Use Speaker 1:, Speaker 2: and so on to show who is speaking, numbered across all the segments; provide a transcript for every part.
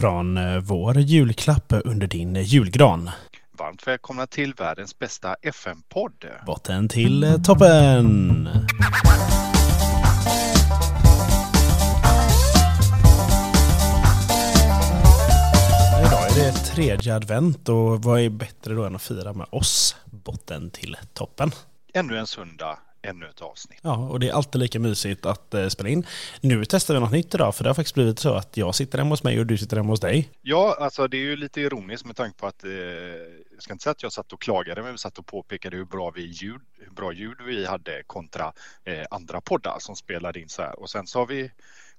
Speaker 1: från eh, vår julklapp under din julgran.
Speaker 2: Varmt välkomna till världens bästa FM-podd.
Speaker 1: Botten till eh, toppen! Idag är det tredje advent och vad är bättre då än att fira med oss? Botten till toppen.
Speaker 2: Ännu en söndag, ännu ett avsnitt.
Speaker 1: Ja, och det är alltid lika mysigt att eh, spela in. Nu testar vi något nytt idag, för det har faktiskt blivit så att jag sitter hemma hos mig och du sitter hemma hos dig.
Speaker 2: Ja, alltså det är ju lite ironiskt med tanke på att eh, jag ska inte säga att jag satt och klagade, men vi satt och påpekade hur bra, vi ljud, hur bra ljud vi hade kontra eh, andra poddar som spelade in så här. Och sen så har vi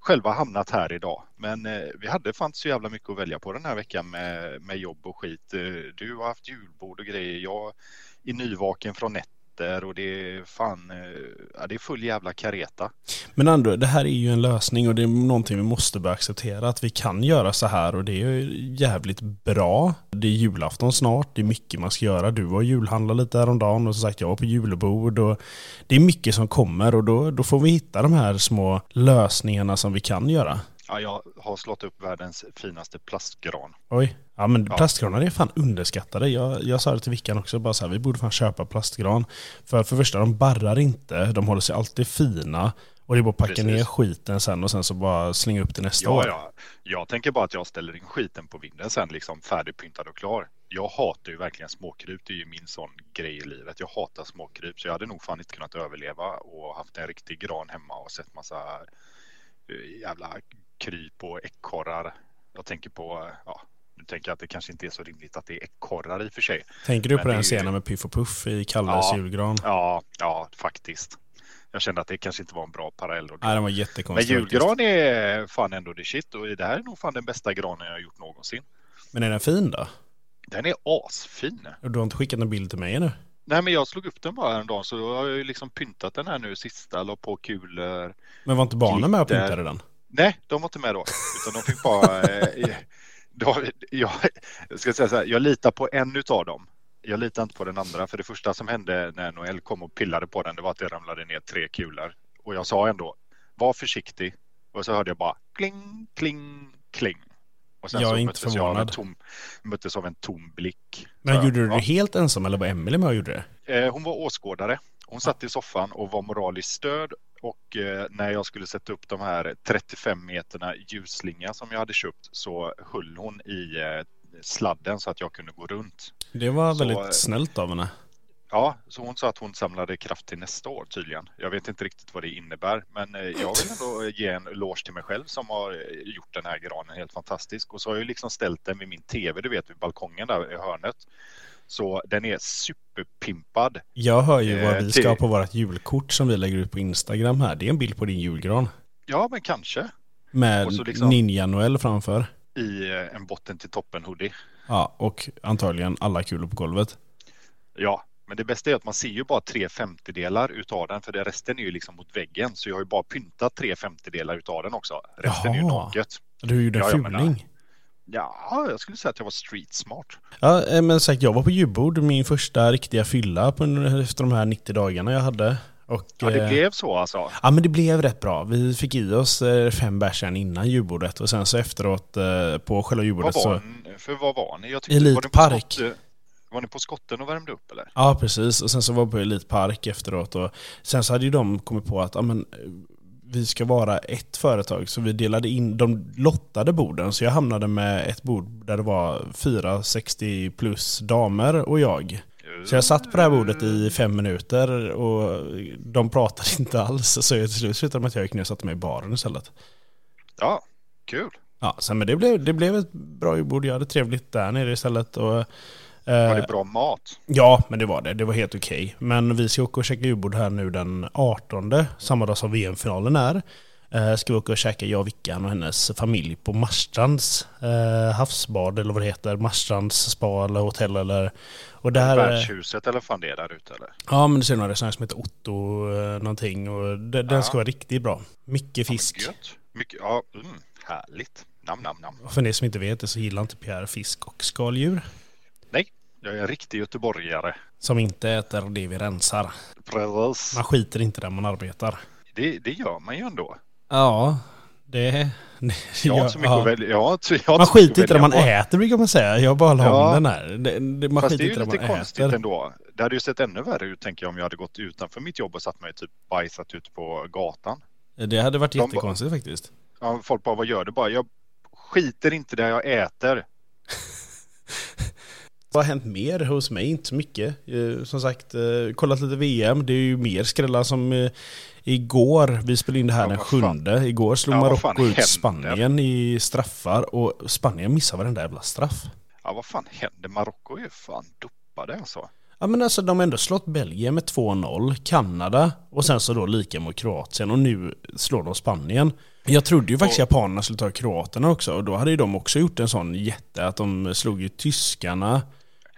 Speaker 2: själva hamnat här idag. Men eh, vi hade fan så jävla mycket att välja på den här veckan med, med jobb och skit. Eh, du har haft julbord och grejer. Jag är nyvaken från nätter och det är fan, eh, ja, det är full jävla kareta.
Speaker 1: Men ändå, det här är ju en lösning och det är någonting vi måste börja acceptera. Att vi kan göra så här och det är ju jävligt bra. Det är julafton snart, det är mycket man ska göra. Du var julhandla lite häromdagen och som sagt jag var på julbord. Och det är mycket som kommer och då, då får vi hitta de här små lösningarna som vi kan göra.
Speaker 2: Ja, jag har slått upp världens finaste plastgran.
Speaker 1: Oj. Ja men
Speaker 2: Ja.
Speaker 1: plastgranar är fan underskattade. Jag, jag sa det till Vickan också, bara så här, vi borde fan köpa plastgran. För för första, de barrar inte, de håller sig alltid fina. Och det är bara att packa
Speaker 2: Precis.
Speaker 1: ner skiten sen och sen så bara slänga upp det nästa
Speaker 2: Ja,
Speaker 1: år.
Speaker 2: ja. Jag tänker bara att jag ställer in skiten på vinden sen, liksom färdigpyntad och klar. Jag hatar ju verkligen småkryp. Det är ju min sån grej i livet. Jag hatar småkryp, så jag hade nog fan inte kunnat överleva och haft en riktig gran hemma och sett massa eh, jävla kryp och ekorrar. Jag tänker på, ja, nu tänker jag att det kanske inte är så rimligt att det är ekorrar i och för sig.
Speaker 1: Tänker du
Speaker 2: Men
Speaker 1: på den
Speaker 2: ju-
Speaker 1: scenen med Piff och Puff i Kalles
Speaker 2: Ja.
Speaker 1: julgran?
Speaker 2: Ja, ja, faktiskt. Jag kände att det kanske inte var en bra parallell. dra.
Speaker 1: Nej, den var
Speaker 2: Men
Speaker 1: jättekonstig. faktiskt.
Speaker 2: julgran är fan ändå det shit och det här är nog fan den bästa granen jag har gjort någonsin.
Speaker 1: Men är den fin då?
Speaker 2: Den är asfin.
Speaker 1: Du har inte skickat en bild till mig ännu?
Speaker 2: Nej men jag slog upp den bara en dag så jag har ju liksom pyntat den här nu sista, la på kulor.
Speaker 1: Men var inte barnen med och
Speaker 2: Glitter.
Speaker 1: pyntade den?
Speaker 2: Nej, de var inte med då. Utan de fick bara... Eh, då, jag, jag ska säga så här, jag litar på en utav dem. Jag litar inte på den andra. För det första som hände när Noel kom och pillade på den, det var att det ramlade ner tre kulor. Och jag sa ändå, var försiktig. Och så hörde jag bara kling, kling, kling. Och sen
Speaker 1: Jag är
Speaker 2: så
Speaker 1: inte
Speaker 2: möttes jag av
Speaker 1: förvånad.
Speaker 2: tom, möttes av en tom blick.
Speaker 1: Men
Speaker 2: Så,
Speaker 1: gjorde du det
Speaker 2: ja.
Speaker 1: helt ensam eller var Emelie med och gjorde det?
Speaker 2: Eh, Hon var åskådare. Hon satt i soffan och var moraliskt stöd. Och eh, när jag skulle sätta upp de här 35 meterna ljusslinga som jag hade köpt så höll hon i eh, sladden så att jag kunde gå runt.
Speaker 1: Det var
Speaker 2: Så,
Speaker 1: väldigt
Speaker 2: eh,
Speaker 1: snällt av henne.
Speaker 2: Ja, så hon sa att hon samlade kraft till nästa år tydligen. Jag vet inte riktigt vad det innebär, men jag vill ändå ge en eloge till mig själv som har gjort den här granen helt fantastisk. Och så har jag liksom ställt den vid min tv, du vet, vid balkongen där i hörnet. Så den är superpimpad.
Speaker 1: Jag hör ju vad
Speaker 2: Eh,
Speaker 1: vi ska ha på vårt julkort som vi lägger ut på Instagram här. Det är en bild på din julgran.
Speaker 2: Ja, men kanske
Speaker 1: Med
Speaker 2: liksom-
Speaker 1: Ninja-Noel framför.
Speaker 2: i eh, en botten till toppen hoodie.
Speaker 1: Ja, och antagligen alla kulor på golvet.
Speaker 2: Ja, men det bästa är att man ser ju bara tre femtedelar utav den för det resten är ju liksom mot väggen. Så jag har ju bara pyntat tre femtedelar utav den också. Resten är ju
Speaker 1: Jaha.
Speaker 2: naket.
Speaker 1: Du gjorde en
Speaker 2: Ja,
Speaker 1: fuling.
Speaker 2: Ja, jag skulle säga att jag var street smart.
Speaker 1: Ja, eh, men sagt, jag var på julbord, min första riktiga fylla på, efter de här 90 dagarna jag hade. Och,
Speaker 2: Ja, det
Speaker 1: eh,
Speaker 2: blev så alltså.
Speaker 1: Ja men det blev rätt bra. Vi fick i oss eh, fem bärs innan julbordet och sen så efteråt på själva julbordet
Speaker 2: var
Speaker 1: så...
Speaker 2: ni, för vad var ni? Jag tyckte,
Speaker 1: Elitpark.
Speaker 2: Var ni, var ni på skotten och värmde upp eller?
Speaker 1: Ja precis, och sen så var vi på Elitpark efteråt och sen så hade ju de kommit på att ja, men, vi ska vara ett företag så vi delade in, de lottade borden så jag hamnade med ett bord där det var fyra 60 plus damer och jag. Så jag satt på det här bordet i fem minuter och de pratade inte alls så jag till slut slutade med att jag gick ner och satte mig i baren istället.
Speaker 2: Ja, kul.
Speaker 1: Ja, sen, men det blev, det blev ett bra julbord. Jag hade trevligt där nere istället. Och,
Speaker 2: Var det bra mat?
Speaker 1: Ja, men det var det. Det var helt okej. Men vi ska åka och käka julbord här nu den 18, samma dag som VM-finalen är. Eh, ska vi åka och käka, jag, Vickan och hennes familj på Marstrands eh, havsbad eller vad det heter. Marstrands spa eller hotell eller... Och där... eh,
Speaker 2: Värdshuset eller vad fan det är där ute eller?
Speaker 1: Ja, men det ser några restauranger som heter Otto eh, någonting och de, den
Speaker 2: Ja.
Speaker 1: ska vara riktigt bra. Mycket fisk.
Speaker 2: Gött. Mycket, ja, mm, härligt. Nam, nam, nam.
Speaker 1: Och för ni som inte vet det så gillar inte Pierre fisk och skaldjur.
Speaker 2: Jag är en riktig göteborgare.
Speaker 1: Som inte äter det vi rensar.
Speaker 2: Precis.
Speaker 1: Man skiter inte där man arbetar.
Speaker 2: Det, det gör man ju ändå.
Speaker 1: Ja, Det...
Speaker 2: Jag har inte så mycket att välja. Jag har inte, jag har
Speaker 1: Man
Speaker 2: inte
Speaker 1: skiter i
Speaker 2: att
Speaker 1: det man
Speaker 2: på.
Speaker 1: äter brukar man säga. Jag bara la
Speaker 2: Ja.
Speaker 1: den här. Det, det, man
Speaker 2: Fast det
Speaker 1: skiter
Speaker 2: är ju
Speaker 1: inte det
Speaker 2: lite konstigt
Speaker 1: äter.
Speaker 2: ändå. Det hade ju sett ännu värre ut tänker jag om jag hade gått utanför mitt jobb och satt mig typ bajsat ute på gatan.
Speaker 1: Det hade varit
Speaker 2: De
Speaker 1: jättekonstigt faktiskt.
Speaker 2: Ja, folk bara, vad gör du? Bara, jag skiter inte där jag äter.
Speaker 1: Vad har hänt mer hos mig? Inte så mycket. Eh, Som sagt, eh, kollat lite VM. Det är ju mer skrällar som eh, igår. Vi spelade in det här
Speaker 2: Ja,
Speaker 1: den
Speaker 2: vad fan.
Speaker 1: sjunde. Igår slog
Speaker 2: Ja,
Speaker 1: Marocko ut? Spanien i straffar och Spanien missade varenda jävla straff.
Speaker 2: Ja, vad fan händer? Marocko är ju fan dopade alltså.
Speaker 1: Ja men alltså de har ändå slått Belgien med 2-0, Kanada och sen så då lika mot Kroatien och nu slår de Spanien. Jag trodde ju faktiskt
Speaker 2: Och-
Speaker 1: japanerna skulle ta Kroaterna också och då hade ju de också gjort en sån jätte att de slog ju tyskarna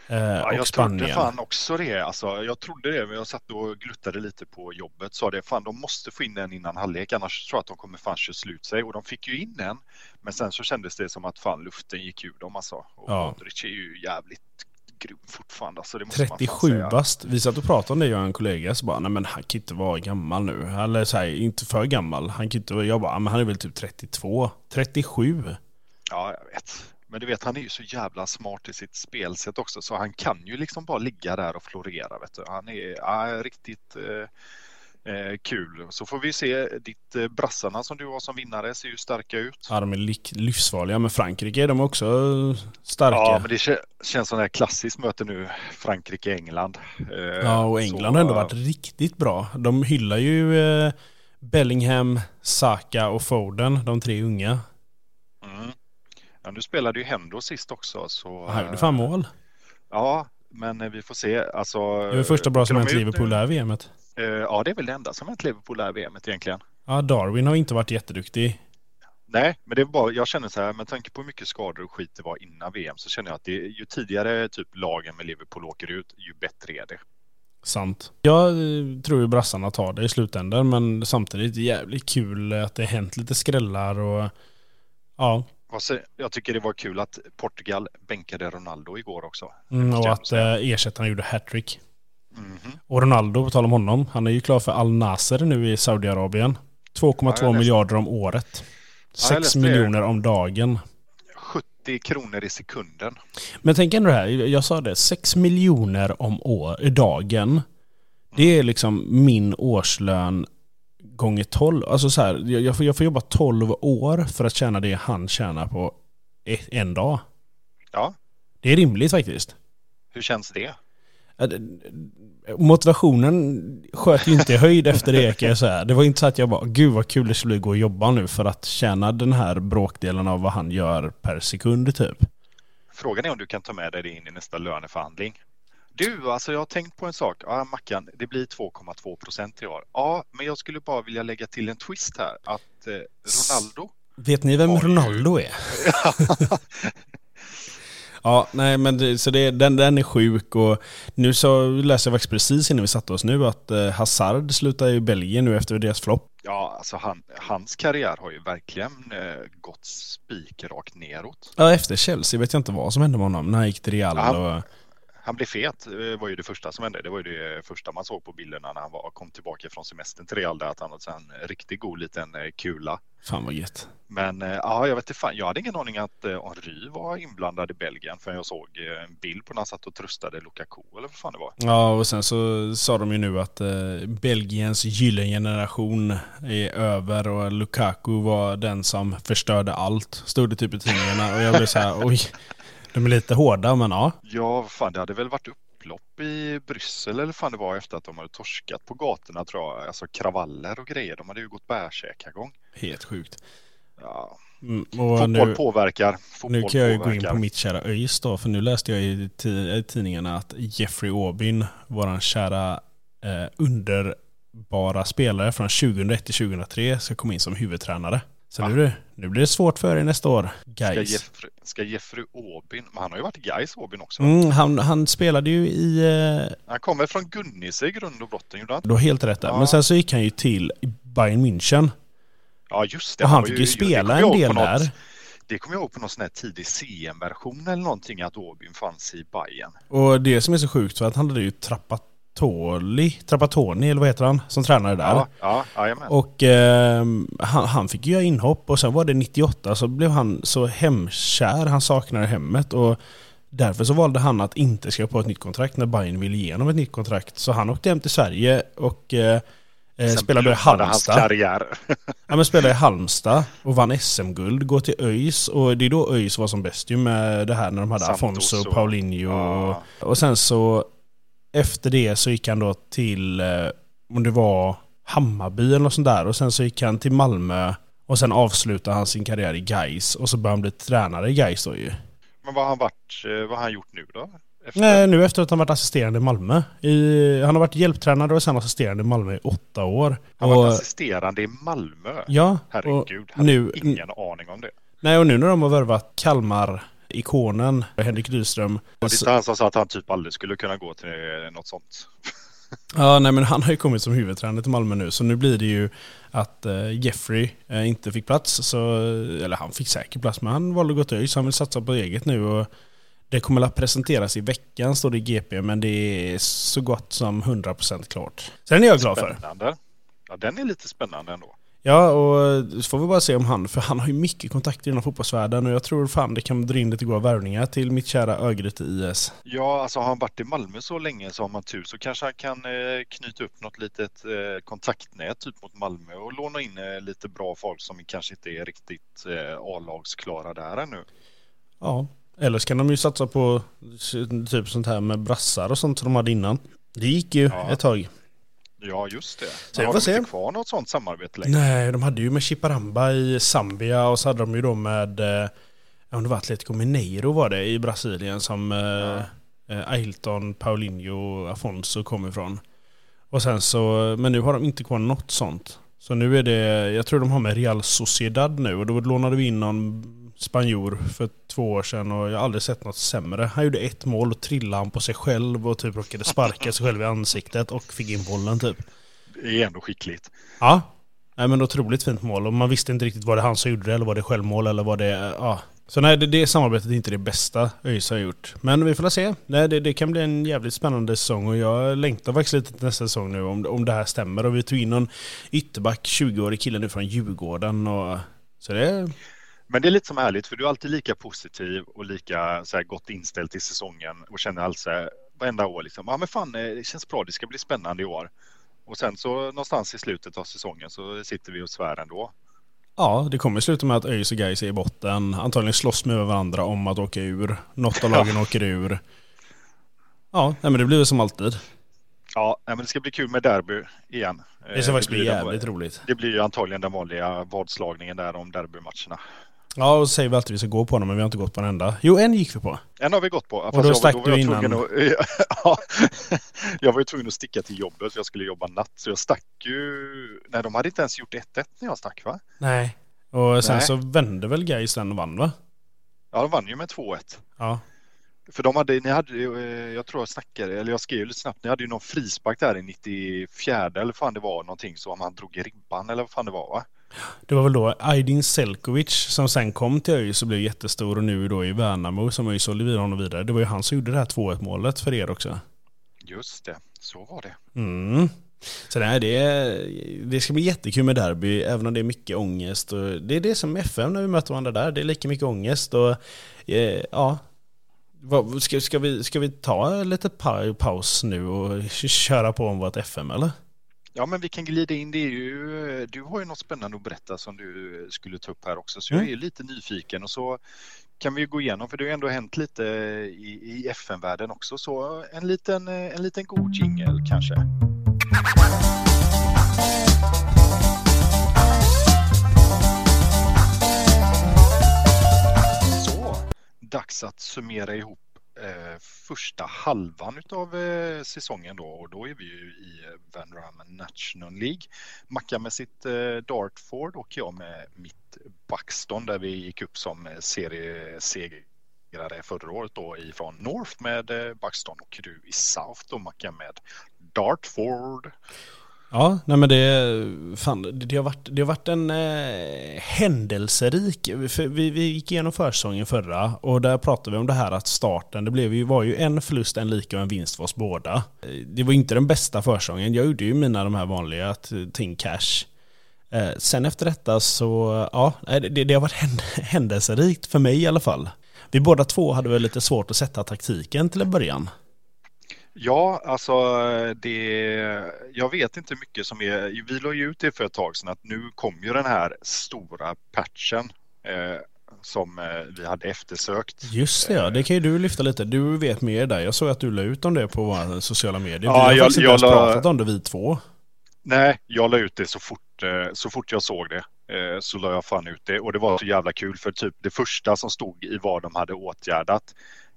Speaker 1: eh,
Speaker 2: Ja, jag trodde fan också det. Alltså, jag trodde det, men jag satt och gluttade lite på jobbet. Sa det, fan de måste få in en innan halvlek, annars tror jag att de kommer fan köra slut sig. Och de fick ju in en, men sen så kändes det som att fan luften gick ur dem alltså. Och
Speaker 1: Ja.
Speaker 2: Modric är ju jävligt grym fortfarande. Alltså, det måste man fan
Speaker 1: 37
Speaker 2: säga.
Speaker 1: bast. Vi satt och pratade om det jag och en kollega så bara, nej men han kan inte vara gammal nu. Eller så här, inte för gammal. Han kan inte vara, jag bara, men han är väl typ 32. 37.
Speaker 2: Ja, jag vet. Men du vet, han är ju så jävla smart i sitt spelsätt också, så han kan ju liksom bara ligga där och florera. Vet du. Han är ja, riktigt eh, eh, kul. Så får vi se, ditt eh, brassarna som du har som vinnare ser ju starka ut.
Speaker 1: Ja, de är livsfarliga. Men Frankrike, de är också starka.
Speaker 2: Ja, men det kä- känns som ett klassiskt möte nu, Frankrike-England. Eh,
Speaker 1: Ja, och England
Speaker 2: så,
Speaker 1: har ändå
Speaker 2: eh,
Speaker 1: varit riktigt bra. De hyllar ju eh, Bellingham, Saka och Foden, de tre unga.
Speaker 2: Ja, nu spelade ju Hendo sist också. Så,
Speaker 1: Han gjorde fan mål.
Speaker 2: Ja, men eh, vi får se. Alltså,
Speaker 1: Det är första bra som hänt Liverpool det här VMet.
Speaker 2: Eh, Ja, det är väl det enda som hänt Liverpool det här VMet egentligen.
Speaker 1: Ja, Darwin har inte varit jätteduktig.
Speaker 2: Nej, men det är bara, jag känner så här, med tanke på hur mycket skador och skit det var innan VM så känner jag att det, ju tidigare typ lagen med Liverpool åker ut, ju bättre är det.
Speaker 1: Sant. Jag eh, tror ju brassarna tar det i slutändan, men samtidigt jävligt kul att det hänt lite skrällar och ja,
Speaker 2: jag tycker det var kul att Portugal bänkade Ronaldo igår också.
Speaker 1: mm, och att eh, ersättarna gjorde hattrick.
Speaker 2: Mhm.
Speaker 1: Och Ronaldo, på tal om honom, han är ju klar för Al Nasser nu i Saudiarabien. 2,2
Speaker 2: Ja,
Speaker 1: miljarder om året.
Speaker 2: Ja, jag
Speaker 1: 6
Speaker 2: läste det.
Speaker 1: miljoner om dagen.
Speaker 2: 70 kronor i sekunden.
Speaker 1: Men tänk ändå här, jag sa det, 6 miljoner om år, dagen. Det är liksom min årslön gånger 12. Alltså så här, jag, får, jag får jobba 12 år för att tjäna det han tjänar på ett, en dag.
Speaker 2: Ja,
Speaker 1: Det är rimligt faktiskt.
Speaker 2: hur känns det?
Speaker 1: Det- Motivationen sköt ju inte i höjd efter det kan jag säga. Det var inte så att jag bara, gud vad kul det skulle gå och jobba nu för att tjäna den här bråkdelen av vad han gör per sekund typ.
Speaker 2: Frågan är om du kan ta med dig det in i nästa löneförhandling. Du, alltså jag har tänkt på en sak. Ja, Mackan, det blir 2,2 procent i år. Ja, men jag skulle bara vilja lägga till en twist här. Att eh, Ronaldo
Speaker 1: Vet ni vem
Speaker 2: Oj.
Speaker 1: Ronaldo är? Ja, nej men det, så det, den, den är sjuk och nu så läste jag faktiskt precis innan vi satte oss nu att eh, Hazard slutar i Belgien nu efter deras flopp.
Speaker 2: Ja, alltså han, hans karriär har ju verkligen eh, gått spikrakt neråt.
Speaker 1: Ja, efter Chelsea vet jag inte vad som hände med honom när han gick till Real
Speaker 2: Ja.
Speaker 1: och...
Speaker 2: Han blev fet, eh, var ju det första som hände. Det var ju det första man såg på bilderna när han var, kom tillbaka från semestern till Real, där att han hade en riktigt god liten eh, kula.
Speaker 1: Fan vad gött.
Speaker 2: Men eh, ja, jag vet inte fan, jag hade ingen aning att Henry var inblandad i Belgien för jag såg en bild på när han satt och tröstade Lukaku eller vad fan det var.
Speaker 1: Ja, och sen så sa de ju nu att eh, Belgiens gyllene generation är över och Lukaku var den som förstörde allt. Stod det typ i tidningarna och jag blev så här, oj. De är lite hårda men ja.
Speaker 2: Ja, fan, det hade väl varit upplopp i Bryssel eller fan det var efter att de hade torskat på gatorna tror jag. Alltså kravaller och grejer. De hade ju gått bärskäkargång.
Speaker 1: Helt sjukt.
Speaker 2: Ja,
Speaker 1: Mm, och
Speaker 2: fotboll
Speaker 1: nu,
Speaker 2: påverkar. Fotboll
Speaker 1: nu kan jag ju gå in
Speaker 2: påverkar.
Speaker 1: på mitt kära ÖIS då, för nu läste jag i tidningarna att Jeffrey Aubin, våran kära eh, underbara spelare från 2001 till 2003 ska komma in som huvudtränare. Så
Speaker 2: Va?
Speaker 1: nu, nu blir det svårt för er nästa år,
Speaker 2: Ska
Speaker 1: guys.
Speaker 2: Jeffrey, ska Jeffrey Aubin, men han har ju varit Gais Aubin också.
Speaker 1: Mm, han, han spelade ju i... Eh,
Speaker 2: Han kommer från Gunnise i grund och botten, gjorde han
Speaker 1: du har helt rätt där.
Speaker 2: Ja.
Speaker 1: Men sen så gick han ju till Bayern München.
Speaker 2: Ja, just det.
Speaker 1: Och han fick ju
Speaker 2: det
Speaker 1: spela en del
Speaker 2: något-
Speaker 1: där.
Speaker 2: Det kommer jag ihåg på någon sån här tidig CM-version eller någonting att Aubin fanns i Bayern.
Speaker 1: Och det som är så sjukt för att han hade ju trappat Trapattoli, Trapattoni eller vad heter han, som tränade där.
Speaker 2: Ja, ja, jajamän.
Speaker 1: Och eh, han, han fick göra inhopp och sen var det 98 så blev han så hemkär, han saknade hemmet och därför så valde han att inte skriva på ett nytt kontrakt när Bayern ville ge honom ett nytt kontrakt. Så han åkte hem till Sverige och eh, eh
Speaker 2: Sen
Speaker 1: spelade i
Speaker 2: blommade hans
Speaker 1: Halmstad.
Speaker 2: karriär.
Speaker 1: Ja, men spelade i Halmstad och vann SM-guld, går till ÖIS och det är då ÖIS var som bäst ju med det här när de hade
Speaker 2: Santos
Speaker 1: Afonso,
Speaker 2: och-
Speaker 1: Paulinho
Speaker 2: Ja.
Speaker 1: och sen så efter det så gick han då till, eh, om det var Hammarby eller något sånt där och sen så gick han till Malmö och sen avslutade han sin karriär i Gais och så började han bli tränare i Gais då ju.
Speaker 2: Men vad har han varit, eh, vad har han gjort nu då? Efter?
Speaker 1: Nej, nu efter att han varit assisterande i Malmö. I, han har varit hjälptränare och sen assisterande i Malmö i åtta år.
Speaker 2: Han var
Speaker 1: och,
Speaker 2: assisterande i Malmö.
Speaker 1: ja,
Speaker 2: Herregud, hade
Speaker 1: nu,
Speaker 2: ingen aning om det.
Speaker 1: Nej, och nu när de har värvat Kalmar-ikonen Henrik Rydström.
Speaker 2: Det är inte han som sa att han typ aldrig skulle kunna gå till eh, något sånt.
Speaker 1: Ja, nej men han har ju kommit som huvudtränare till Malmö nu, så nu blir det ju att eh, Jeffrey eh, inte fick plats. Så, eller han fick säkert plats, men han valde att gå till ÖIS, han vill satsa på eget nu. Och det kommer att presenteras i veckan, står det i GP, men det är så gott som 100% klart. Så den är jag glad för.
Speaker 2: Spännande. Ja, den är lite spännande ändå.
Speaker 1: Ja, och så får vi bara se om han, för han har ju mycket kontakter inom fotbollsvärlden och jag tror fan det kan dra in lite goda värvningar till mitt kära Örgryte IS.
Speaker 2: Ja, alltså har han varit i Malmö så länge så har man tur så kanske han kan eh, knyta upp något litet eh, kontaktnät typ mot Malmö och låna in eh, lite bra folk som kanske inte är riktigt eh, A-lagsklara där ännu.
Speaker 1: Ja, eller så kan de ju satsa på typ sånt här med brassar och sånt som de hade innan. Det gick ju
Speaker 2: Ja.
Speaker 1: ett tag.
Speaker 2: Ja, just det.
Speaker 1: Så
Speaker 2: har de
Speaker 1: se.
Speaker 2: inte kvar något sånt samarbete längre?
Speaker 1: Nej, de hade ju med Chiparamba i Zambia och så hade de ju då med, eh, ja, det var Atletico Mineiro var det i Brasilien som eh, eh, Ailton, Paulinho och Afonso kom ifrån. Och sen så, men nu har de inte kvar något sånt. Så nu är det, jag tror de har med Real Sociedad nu och då lånade vi in någon spanjor för två år sedan och jag har aldrig sett något sämre. Han gjorde ett mål och trillade han på sig själv och typ råkade sparka sig själv i ansiktet och fick in bollen typ.
Speaker 2: Det är ändå skickligt.
Speaker 1: Ja. Nej men otroligt fint mål och man visste inte riktigt var det han som gjorde det eller var det självmål eller var det... Ja. Så nej, det, det samarbetet är inte det bästa ÖIS har gjort. Men vi får se. Nej, det, det kan bli en jävligt spännande säsong och jag längtar faktiskt lite till nästa säsong nu om, om det här stämmer. Och vi tog in någon ytterback, 20-årig kille nu från Djurgården och... Så det...
Speaker 2: Men det är lite som härligt för du är alltid lika positiv och lika så här, gott inställd till säsongen och känner alltså varenda år liksom, ja men fan eh, det känns bra, det ska bli spännande i år. Och sen så någonstans i slutet av säsongen så sitter vi och svär ändå.
Speaker 1: Ja, det kommer sluta med att ÖIS och Gais är i botten. Antagligen slåss med varandra om att åka ur. Något av lagen åker ur. Ja, men det blir väl som alltid.
Speaker 2: Ja, men det ska bli kul med derby igen.
Speaker 1: Det ska
Speaker 2: Eh,
Speaker 1: faktiskt bli
Speaker 2: blir den-
Speaker 1: jävligt roligt.
Speaker 2: Det blir ju antagligen den vanliga vadslagningen där om derbymatcherna.
Speaker 1: Ja, och säger vi alltid att vi ska gå på dem, men vi har inte gått på en enda. Jo, en gick vi på.
Speaker 2: En har vi gått på.
Speaker 1: då
Speaker 2: jag,
Speaker 1: stack
Speaker 2: var
Speaker 1: du innan.
Speaker 2: Att, ja, jag var ju tvungen att sticka till jobbet för jag skulle jobba natt. Så jag stack ju... Nej, de hade inte ens gjort 1-1 när jag stack va?
Speaker 1: Nej. Och sen
Speaker 2: Nej.
Speaker 1: så vände väl Gais den och vann va?
Speaker 2: Ja, de vann ju med 2-1.
Speaker 1: Ja.
Speaker 2: För de hade, ni hade eh, jag tror jag snackade, eller jag skrev lite snabbt, ni hade ju någon frispark där i 94 eller vad fan det var någonting så om han drog i ribban eller vad fan det var va?
Speaker 1: Det var väl då Aydin Selkovic som sen kom till ÖIS och blev jättestor och nu då i Värnamo som ÖIS sålde vidare honom vidare. Det var ju han som gjorde det här 2-1 målet för er också.
Speaker 2: Just det, så var det.
Speaker 1: Mm. Så nej, det, det ska bli jättekul med derby, även om det är mycket ångest. Och det är det som FM när vi möter varandra där, det är lika mycket ångest. Och, eh, ja, ska, ska, vi, ska vi ta lite pa paus nu och köra på om vårt FM eller?
Speaker 2: Ja, men vi kan glida in. Det är ju, du har ju något spännande att berätta som du skulle ta upp här också, så jag
Speaker 1: Mm.
Speaker 2: är lite nyfiken och så kan vi gå igenom, för det har ju ändå hänt lite i, i FN-världen också, så en liten, en liten god jingel kanske. Så, dags att summera ihop eh, första halvan av eh, säsongen då och då är vi ju i eh, Van Ramen National League. Macka med sitt eh, Dartford och jag med mitt Buxton där vi gick upp som eh, seriesegrare förra året då ifrån North med eh, Buxton och du i South då Mackan med Dartford.
Speaker 1: Ja, nej men det, fan, det, har, varit, det har varit en eh, händelserik, för vi, vi gick igenom försäsongen förra och där pratade vi om det här att starten, det blev ju, var ju en förlust, en lika och en vinst för oss båda. Eh, det var inte den bästa försäsongen, jag gjorde ju mina de här vanliga, eh, ting cash. Eh, sen efter detta så, ja, det, det har varit händelserikt för mig i alla fall. Vi båda två hade väl lite svårt att sätta taktiken till en början.
Speaker 2: Ja, alltså det, jag vet inte mycket som är, vi la ju ut det för ett tag sedan att nu kommer ju den här stora patchen eh, som eh, vi hade eftersökt.
Speaker 1: Just det, ja. det kan ju du lyfta lite. Du vet mer där. Jag såg att du la ut om det på våra sociala medier.
Speaker 2: Ja, vi har
Speaker 1: jag,
Speaker 2: faktiskt inte ens
Speaker 1: la... pratat om det vi två.
Speaker 2: Nej, jag la ut det så fort, eh, så fort jag såg det. Eh, så la jag fan ut det och det var så jävla kul för typ det första som stod i vad de hade åtgärdat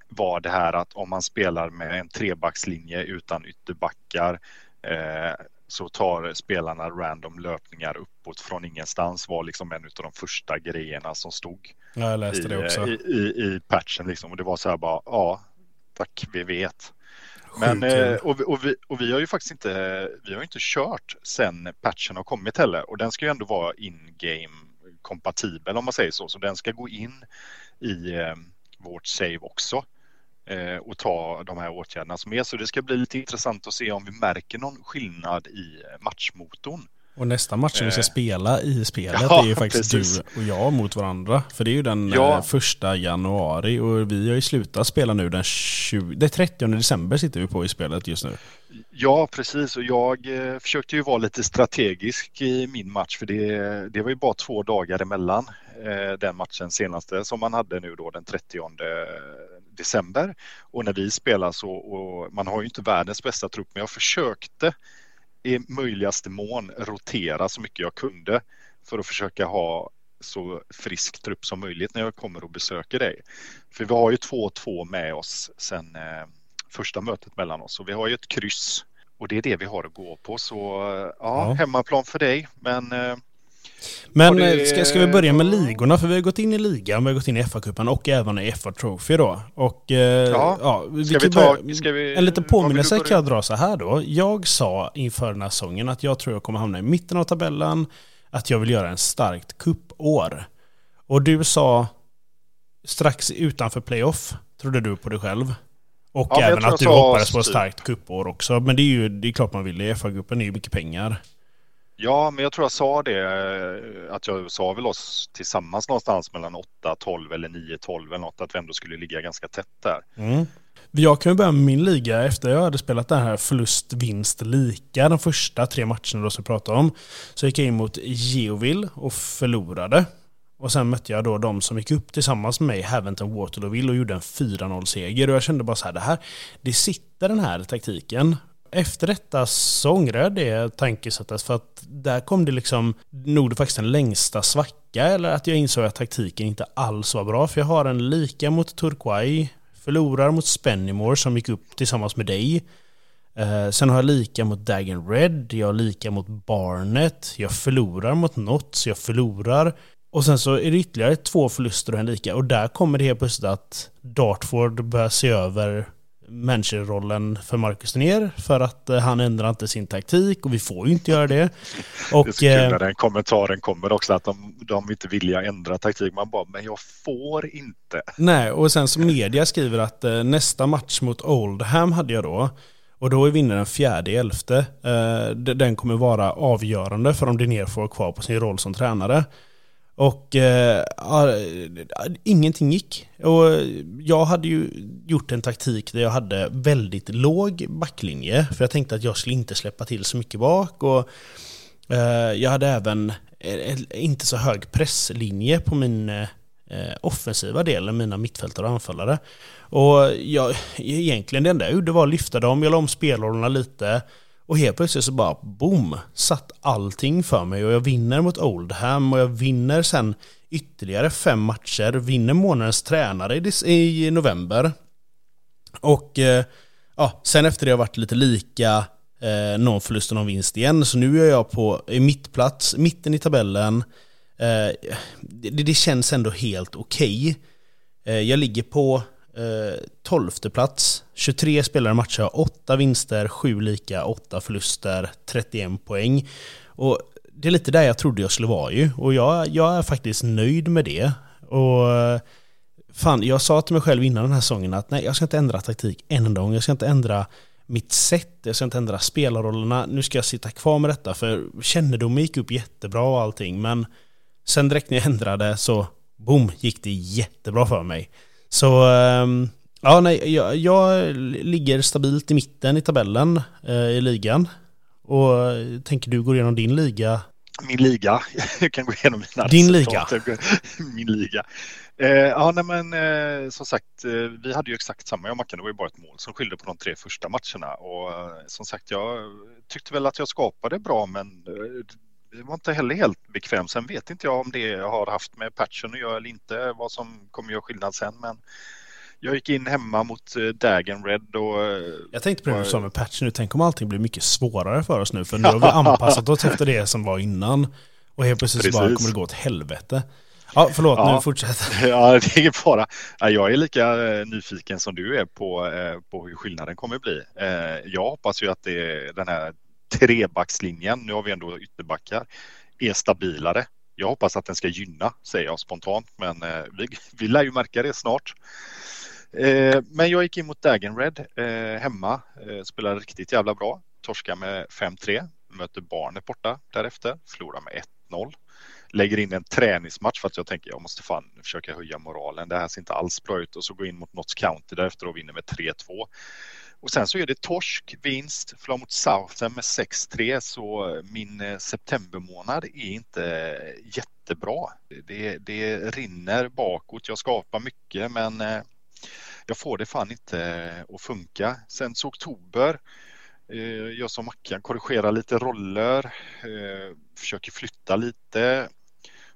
Speaker 2: var det här att om man spelar med en trebackslinje utan ytterbackar eh, så tar spelarna random löpningar uppåt från ingenstans var liksom en av de första grejerna som stod.
Speaker 1: Ja, jag läste
Speaker 2: i,
Speaker 1: det också.
Speaker 2: I, i, i patchen liksom och det var så här bara ja, tack, vi vet. Men, eh, och, och, vi, och vi har ju faktiskt inte, vi har inte kört sen patchen har kommit heller och den ska ju ändå vara in-game kompatibel om man säger så. Så den ska gå in i eh, vårt save också eh, och ta de här åtgärderna som är. Så det ska bli lite intressant att se om vi märker någon skillnad i matchmotorn.
Speaker 1: Och nästa match som vi ska spela i spelet ja, är ju faktiskt precis. du och jag mot varandra. För det är ju den ja. första januari och vi har ju slutat spela nu den 20, det 30 december sitter vi på i spelet just nu.
Speaker 2: Ja, precis och jag eh, försökte ju vara lite strategisk i min match för det, det var ju bara två dagar emellan eh, den matchen senaste som man hade nu då den 30 december. Och när vi spelar så, och man har ju inte världens bästa trupp, men jag försökte i möjligaste mån rotera så mycket jag kunde för att försöka ha så frisk trupp som möjligt när jag kommer och besöker dig. För vi har ju 2-2 med oss sen eh, första mötet mellan oss och vi har ju ett kryss och det är det vi har att gå på. Så ja, ja. hemmaplan för dig, men eh,
Speaker 1: men det... Eh, ska, ska vi börja med ligorna? För vi har gått in i ligan, vi har gått in i FA-cupen och även i FA Trophy då. Och, eh, ja. ja vi ska vi ta, ska vi, en liten påminnelse kan jag dra så här då. Jag sa inför den här säsongen att jag tror jag kommer hamna i mitten av tabellen, att jag vill göra en starkt kuppår. Och du sa strax utanför playoff, trodde du på dig själv. Och ja, även att du hoppades på ett starkt kuppår också. Men det är ju det är klart man vill, i FA-cupen är ju mycket pengar.
Speaker 2: Ja, men jag tror jag sa det, eh, att jag sa väl oss tillsammans någonstans mellan 8-12 eller 9-12 eller något, att vi ändå skulle ligga ganska tätt där.
Speaker 1: Mm. Jag kan ju börja med min liga efter jag hade spelat den här förlust, vinst, lika de första tre matcherna då som jag pratade om. Så gick jag in mot Geoville och förlorade. Och sen mötte jag då de som gick upp tillsammans med mig, Haventon Waterlooville och gjorde en 4-0-seger. Och jag kände bara så här, det här, det sitter den här taktiken efter detta så ångrar jag det tankesättet för att där kom det liksom nog faktiskt den längsta svacka eller att jag insåg att taktiken inte alls var bra för jag har en lika mot Turquay, förlorar mot Spennymore som gick upp tillsammans med dig. Eh, sen har jag lika mot Dagen Red, jag har lika mot Barnet, jag förlorar mot Notts, jag förlorar. Och sen så är det ytterligare två förluster och en lika och där kommer det helt plötsligt att Dartford börjar se över managerrollen för Marcus ner för att eh, han ändrar inte sin taktik och vi får ju inte göra det.
Speaker 2: Och, det är så kul eh, när den kommentaren kommer också att de, de inte vill ändra taktik. Man bara, men jag får inte.
Speaker 1: Nej, och sen så media skriver att eh, nästa match mot Oldham hade jag då. Och då är vinnaren fjärde elfte. Den kommer vara avgörande för om Diner får kvar på sin roll som tränare. Och eh, ingenting gick. Och jag hade ju gjort en taktik där jag hade väldigt låg backlinje. För jag tänkte att jag skulle inte släppa till så mycket bak. Och eh, jag hade även eh, inte så hög presslinje på min eh, offensiva del, mina mittfältare och anfallare. Och jag, egentligen det enda jag gjorde var att lyfta dem, jag la om spelrollerna lite. Och helt plötsligt så bara boom, satt allting för mig och jag vinner mot Oldham och jag vinner sen ytterligare fem matcher, vinner månadens tränare i, november. Och eh, ja, sen efter det har varit lite lika, eh, någon förlust och någon vinst igen, så nu är jag på i mittplats, mitten i tabellen. Eh, det, det, känns ändå helt okej. Okay. Eh, jag ligger på Eh, tolfte plats, 23 spelare matcher, 8 vinster, 7 lika, 8 förluster, 31 poäng. Och det är lite där jag trodde jag skulle vara ju. Och jag, jag är faktiskt nöjd med det. Och eh, fan, jag sa till mig själv innan den här säsongen att nej, jag ska inte ändra taktik en enda gång. Jag ska inte ändra mitt sätt, jag ska inte ändra spelarrollerna. Nu ska jag sitta kvar med detta, för kännedomen gick upp jättebra och allting. Men sen direkt när jag ändrade så, boom, gick det jättebra för mig. Så ehm, ja, nej, jag, jag ligger stabilt i mitten i tabellen eh, i ligan. Och tänker du gå igenom din liga?
Speaker 2: Min liga. Jag kan gå igenom mina
Speaker 1: Din liga?
Speaker 2: Min liga. Eh, ja, nej, men eh, som sagt, eh, vi hade ju exakt samma, jag och Mackan, det var ju bara ett mål som skilde på de tre första matcherna. Och eh, som sagt, jag tyckte väl att jag skapade bra, men eh, det var inte heller helt bekväm. Sen vet inte jag om det har haft med patchen att göra eller inte, vad som kommer göra skillnad sen. Men jag gick in hemma mot eh, Dagen Red och... eh,
Speaker 1: Jag tänkte på det du sa med patch nu, tänk om allting blir mycket svårare för oss nu, för nu har vi anpassat oss efter det som var innan. Och helt plötsligt så bara
Speaker 2: Precis.
Speaker 1: kommer det gå åt helvete. Ja, förlåt,
Speaker 2: Ja.
Speaker 1: nu fortsätter.
Speaker 2: Ja, det är ingen fara. Ja, Jag är lika eh, nyfiken som du är på, på hur skillnaden kommer bli. Jag hoppas ju att det den här trebackslinjen, nu har vi ändå ytterbackar, är stabilare. Jag hoppas att den ska gynna, säger jag spontant, men eh, vi, vi lär ju märka det snart. Eh, men jag gick in mot Dagenred Red hemma, spelade riktigt jävla bra, torskade med 5-3, möter Barnet borta därefter, förlorar med 1-0 lägger in en träningsmatch för att jag tänker jag måste fan försöka höja moralen. Det här ser inte alls bra ut och så går jag in mot Notts County därefter och vinner med 3-2. Och sen så är det torsk, vinst, flow mot Southam med 6-3 så min eh, septembermånad är inte eh, jättebra. Det, det rinner bakåt, jag skapar mycket men eh, jag får det fan inte att funka. Sen så oktober Jag som Mackan korrigerar lite roller, försöker flytta lite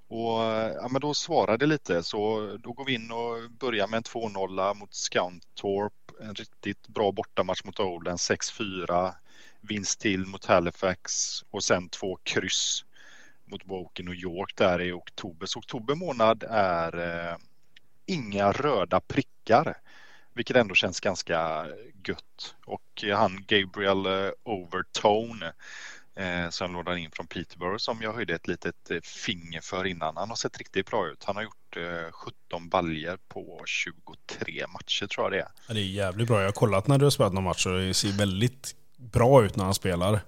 Speaker 2: och ja, men då svarar det lite så då går vi in och börjar med en 2-0 mot Scountorp, en riktigt bra bortamatch mot Olden, 6-4, vinst till mot Halifax och sen två kryss mot Woken och York där i oktober. Så oktober månad är eh, inga röda prickar vilket ändå känns ganska gött. Och han Gabriel eh, Overtone eh, lånade in från Peterborough som jag höjde ett litet eh, finger för innan. Han har sett riktigt bra ut. Han har gjort eh, 17 baljer på 23 matcher tror jag det är.
Speaker 1: Ja, det är jävligt bra. Jag har kollat när du har spelat någon match och det ser väldigt bra ut när han spelar.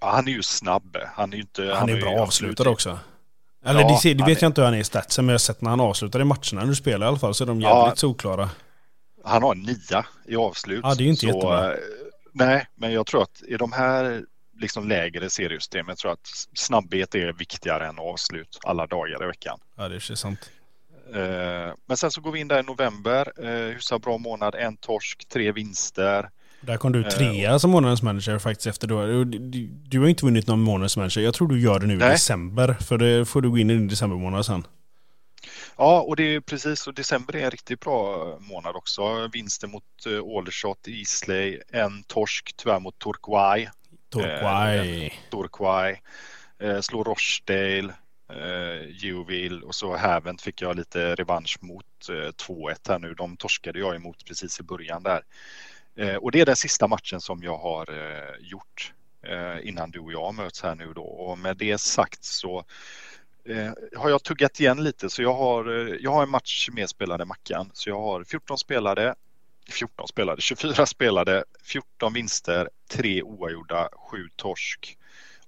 Speaker 2: Ja, han är ju snabb. Han är ju inte...
Speaker 1: Han är
Speaker 2: ju
Speaker 1: bra avslutare också. Eller
Speaker 2: Ja,
Speaker 1: det, ser, det
Speaker 2: han
Speaker 1: vet
Speaker 2: är-
Speaker 1: jag inte hur han är i statsen, men jag har sett när han avslutar i matcherna när du spelar i alla fall så är de
Speaker 2: Ja.
Speaker 1: jävligt solklara.
Speaker 2: Han har en nia i avslut.
Speaker 1: Ja, det är ju inte jättebra.
Speaker 2: eh, Nej, men jag tror att i de här liksom lägre seriesystemen jag tror att snabbhet är viktigare än avslut alla dagar i veckan.
Speaker 1: Ja, det är sant.
Speaker 2: Eh, Men sen så går vi in där i november. eh, Hyfsat bra månad, en torsk, tre vinster.
Speaker 1: Där kom du
Speaker 2: Eh,
Speaker 1: trea som månadens manager faktiskt efter då. Du, du, har inte vunnit någon månadens manager. Jag tror du gör det nu i
Speaker 2: Nej.
Speaker 1: december. För det får du gå in i din decembermånad sen.
Speaker 2: Ja, och det är precis. Och december är en riktigt bra månad också. Vinster mot Aldershot, Islay, en torsk tyvärr mot Torquay.
Speaker 1: Torquay.
Speaker 2: Torquay. Eh, eh slår Rochdale, eh, Geoville och så Havent fick jag lite revansch mot eh, 2-1 här nu. De torskade jag emot precis i början där. Eh, och det är den sista matchen som jag har eh, gjort eh, innan du och jag möts här nu då. Och med det sagt så har jag tuggat igen lite så jag har, jag har en match med spelade Mackan. Så jag har 14 spelade, 14 spelade, 24 spelade, 14 vinster, 3 oavgjorda, 7 torsk